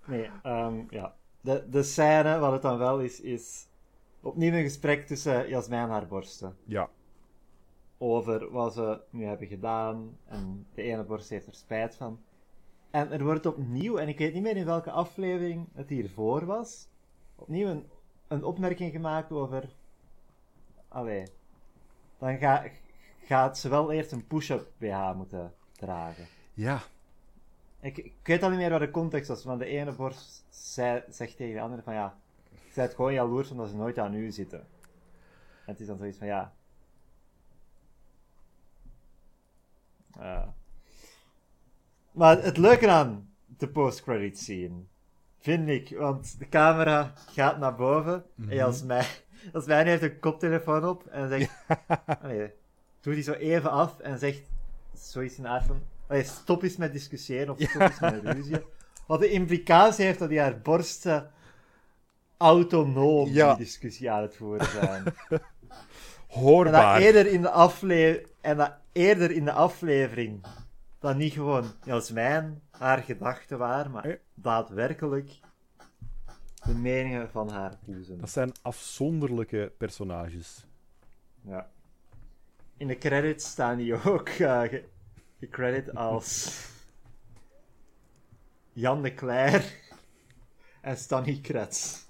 Nee, ehm, ja. De, de scène, wat het dan wel is, is opnieuw een gesprek tussen Jasmijn en haar borsten. Ja. Over wat ze nu hebben gedaan. En de ene borst heeft er spijt van. En er wordt opnieuw, en ik weet niet meer in welke aflevering het hiervoor was, opnieuw een, een opmerking gemaakt over. Allee. Dan ga, gaat ze wel eerst een push-up BH moeten dragen. Ja. Ik, ik weet al niet meer wat de context was, want de ene borst zei, zegt tegen de andere van ja, zei het gewoon jaloers omdat ze nooit aan u zitten. En het is dan zoiets van ja. Eh. Maar het leuke aan de post-credit scene, vind ik, want de camera gaat naar boven en als mij, als mij heeft een koptelefoon op en zegt, allee, doet hij zo even af en zegt zoiets in de aard van, allee, stop eens met discussiëren of stop eens met ruzie. Wat de implicatie heeft dat die haar borsten autonoom Ja. die discussie aan het voeren zijn. En dat, Hoorbaar. eerder in de en dat eerder in de aflevering dat niet gewoon Jasmijn haar gedachten waren, maar daadwerkelijk de meningen van haar boezem. Dat zijn afzonderlijke personages. Ja. In de credits staan die ook uh, ge- gecredit als Jan de Cler en Stanny Kretz.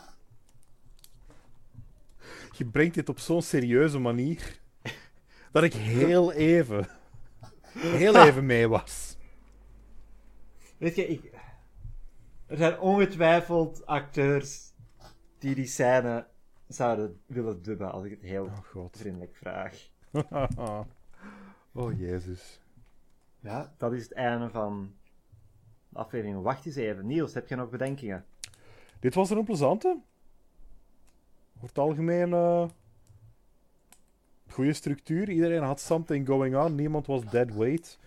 Je brengt dit op zo'n serieuze manier dat ik heel even, heel even mee was. Weet je, ik... er zijn ongetwijfeld acteurs die die scène zouden willen dubben, als ik het heel Oh god. vriendelijk vraag. oh jezus. Ja, dat is het einde van de aflevering. Wacht eens even. Niels, heb je nog bedenkingen? Dit was er een plezante. Over het algemeen. eh goede structuur. Iedereen had something going on. Niemand was dead weight.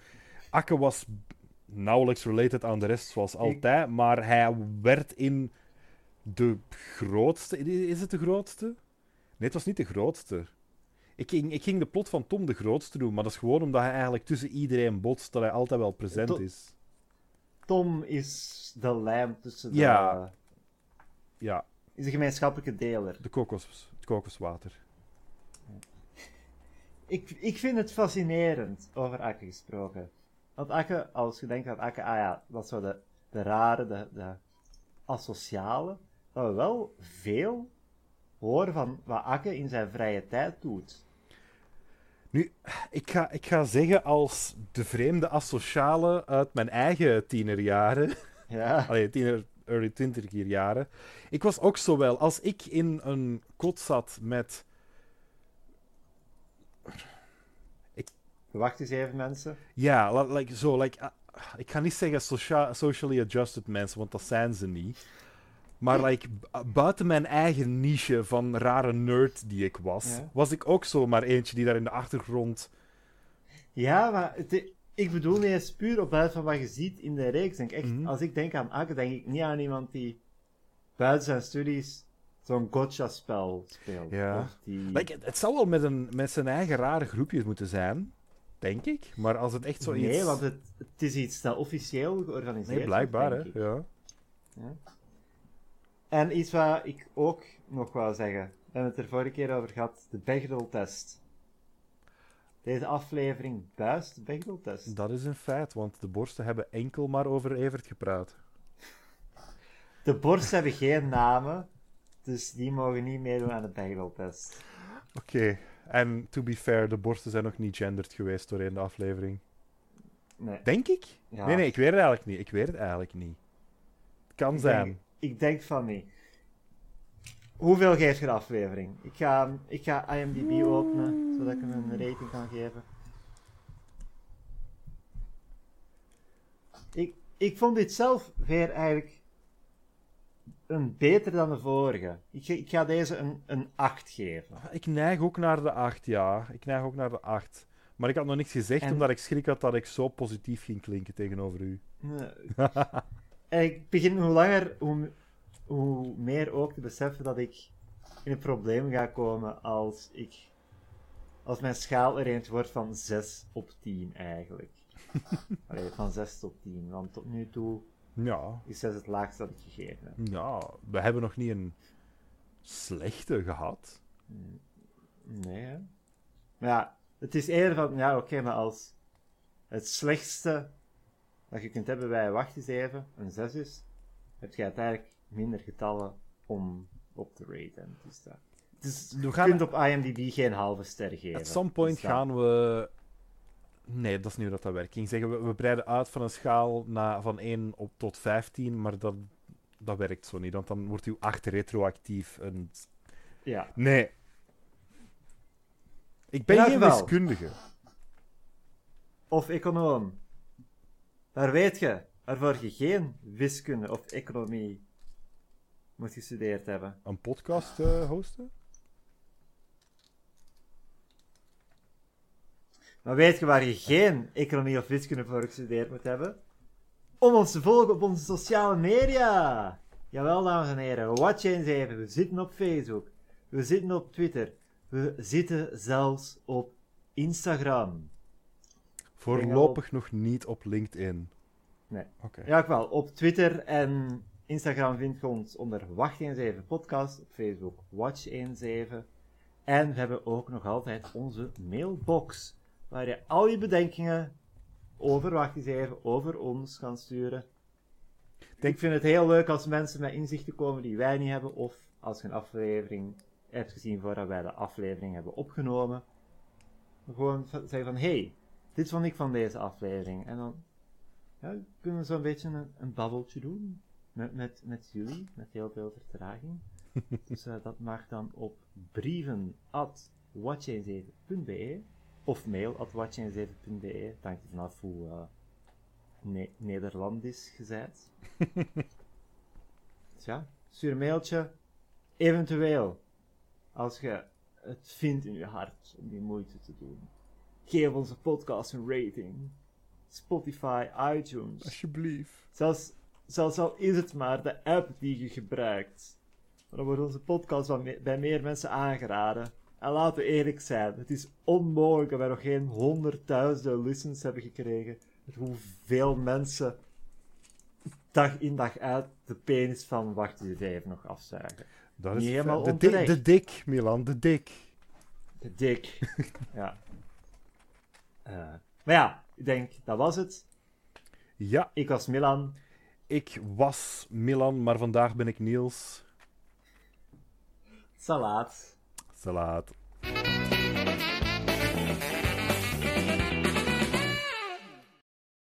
Akke was nauwelijks related aan de rest, zoals altijd. Maar hij werd in de grootste. Is het de grootste? Nee, het was niet de grootste. Ik ging, ik ging de plot van Tom de grootste doen, maar dat is gewoon omdat hij eigenlijk tussen iedereen botst, dat hij altijd wel present To- is. Tom is de lijm tussen de... Ja. Ja, Is een gemeenschappelijke deler. de kokos, het kokoswater. Ik, ik vind het fascinerend, over Akke gesproken. Want Akke, als je denkt aan Akke, ah ja, dat is zo de, de rare, de, de asociale, dat we wel veel horen van wat Akke in zijn vrije tijd doet. Nu, ik ga, ik ga zeggen als de vreemde asociale uit mijn eigen tienerjaren. Ja, Allee, tiener, early twintiger jaren. Ik was ook zo wel. Als ik in een kot zat met... wacht eens even mensen. Ja, li- like, zo, like, ah, ik ga niet zeggen socia- socially adjusted mensen, want dat zijn ze niet. Maar like, bu- buiten mijn eigen niche van rare nerd die ik was, Ja. was ik ook zo maar eentje die daar in de achtergrond... Ja, maar het, ik bedoel niet eens puur op basis van wat je ziet in de reeks. Denk echt, Mhm. Als ik denk aan Akke, denk ik niet aan iemand die buiten zijn studies zo'n gotcha-spel speelt. Ja. Die... Like, het, het zou wel met, een, met zijn eigen rare groepjes moeten zijn, denk ik. Maar als het echt zoiets... Nee, want het, het is iets dat officieel georganiseerd Nee, blijkbaar, hè. ik. Ja. En iets wat ik ook nog wou zeggen. We hebben het er vorige keer over gehad. De Bechdel-test. Deze aflevering buist de Bechdel-test. Dat is een feit, want de borsten hebben enkel maar over Evert gepraat. De borsten hebben geen namen. Dus die mogen niet meedoen aan de Bechdel-test. Oké, en to be fair, de borsten zijn nog niet gendered geweest doorheen de aflevering. Nee. Denk ik? Ja. Nee, nee, ik weet het eigenlijk niet. Ik weet het eigenlijk niet. Het kan Ik zijn. denk, ik denk van niet. Hoeveel geeft je de aflevering? Ik ga, ik ga IMDb openen, zodat ik hem een rating kan geven. Ik, ik vond dit zelf weer eigenlijk een beter dan de vorige. Ik, ga- ik ga deze een, een 8 geven. Ik neig ook naar de 8, ja. Ik neig ook naar de 8. Maar ik had nog niks gezegd, En- omdat ik schrik had dat ik zo positief ging klinken tegenover u. Nee. En ik begin hoe langer, hoe, hoe meer ook te beseffen dat ik in een probleem ga komen als ik als mijn schaal er wordt van 6 op 10 eigenlijk. Allee, van 6 tot 10, want tot nu toe Ja, is 6 het laagste dat ik gegeven heb. ja, we hebben nog niet een slechte gehad. Nee, hè? Maar ja, het is eerder van, ja oké, maar als het slechtste dat je kunt hebben bij wacht eens even, een 6 is, heb je uiteindelijk minder getallen om op te raten. Dus, dat, dus We je kunt op IMDb geen halve ster geven. At some point Dus dat- gaan we. Nee, dat is niet hoe dat, dat werkt. Ik ging zeggen, we, we breiden uit van een schaal naar, van 1 op tot 15, maar dat, dat werkt zo niet, want dan wordt uw 8 retroactief. Een... Ja. Nee. Ik ben geen wiskundige. Of econoom. Daar weet je, waarvoor je geen wiskunde of economie moet gestudeerd hebben. Een podcast eh, hosten? Maar weet je waar je geen economie of wiskunde voor gestudeerd moet hebben? Om ons te volgen op onze sociale media! Jawel, dames en heren, watch eens even. We zitten op Facebook. We zitten op Twitter. We zitten zelfs op Instagram. Voorlopig nog niet op LinkedIn. Nee. Oké. Ja, wel. Op Twitter en Instagram vind je ons onder Wacht eens even podcast. Op Facebook Watch eens even. En we hebben ook nog altijd onze mailbox. Waar je al je bedenkingen over Wacht eens even, over ons kan sturen. Ik vind het heel leuk als mensen met inzichten komen die wij niet hebben. Of als je een aflevering hebt gezien voordat wij de aflevering hebben opgenomen. Gewoon zeggen van, hey, dit vond ik van deze aflevering. En dan ja, kunnen we zo'n beetje een, een babbeltje doen. Met, met, met jullie, met heel veel vertraging. dus eh, dat mag dan op brieven at watchain7.be of mail at watchain7.be. Het hangt er vanaf hoe eh ne Nederlandisch gezet. dus ja, stuur een mailtje. Eventueel, als je het vindt in je hart om die moeite te doen, geef onze podcast een rating. Spotify, iTunes. Alsjeblieft. Zelfs, zelfs al is het maar de app die je gebruikt. Dan wordt onze podcast bij meer mensen aangeraden. En laten we eerlijk zijn, het is onmogelijk dat wij nog geen honderdduizenden listens hebben gekregen. Met hoeveel mensen dag in dag uit de penis van Wacht die Vijf nog afzuigen. Dat Niet is helemaal de, dik, de dik, Milan, de dik. De dik. ja. Eh, maar ja, ik denk, dat was het. Ja, Ik was Milan. ik was Milan, maar vandaag ben ik Niels. Salaat. Salaat.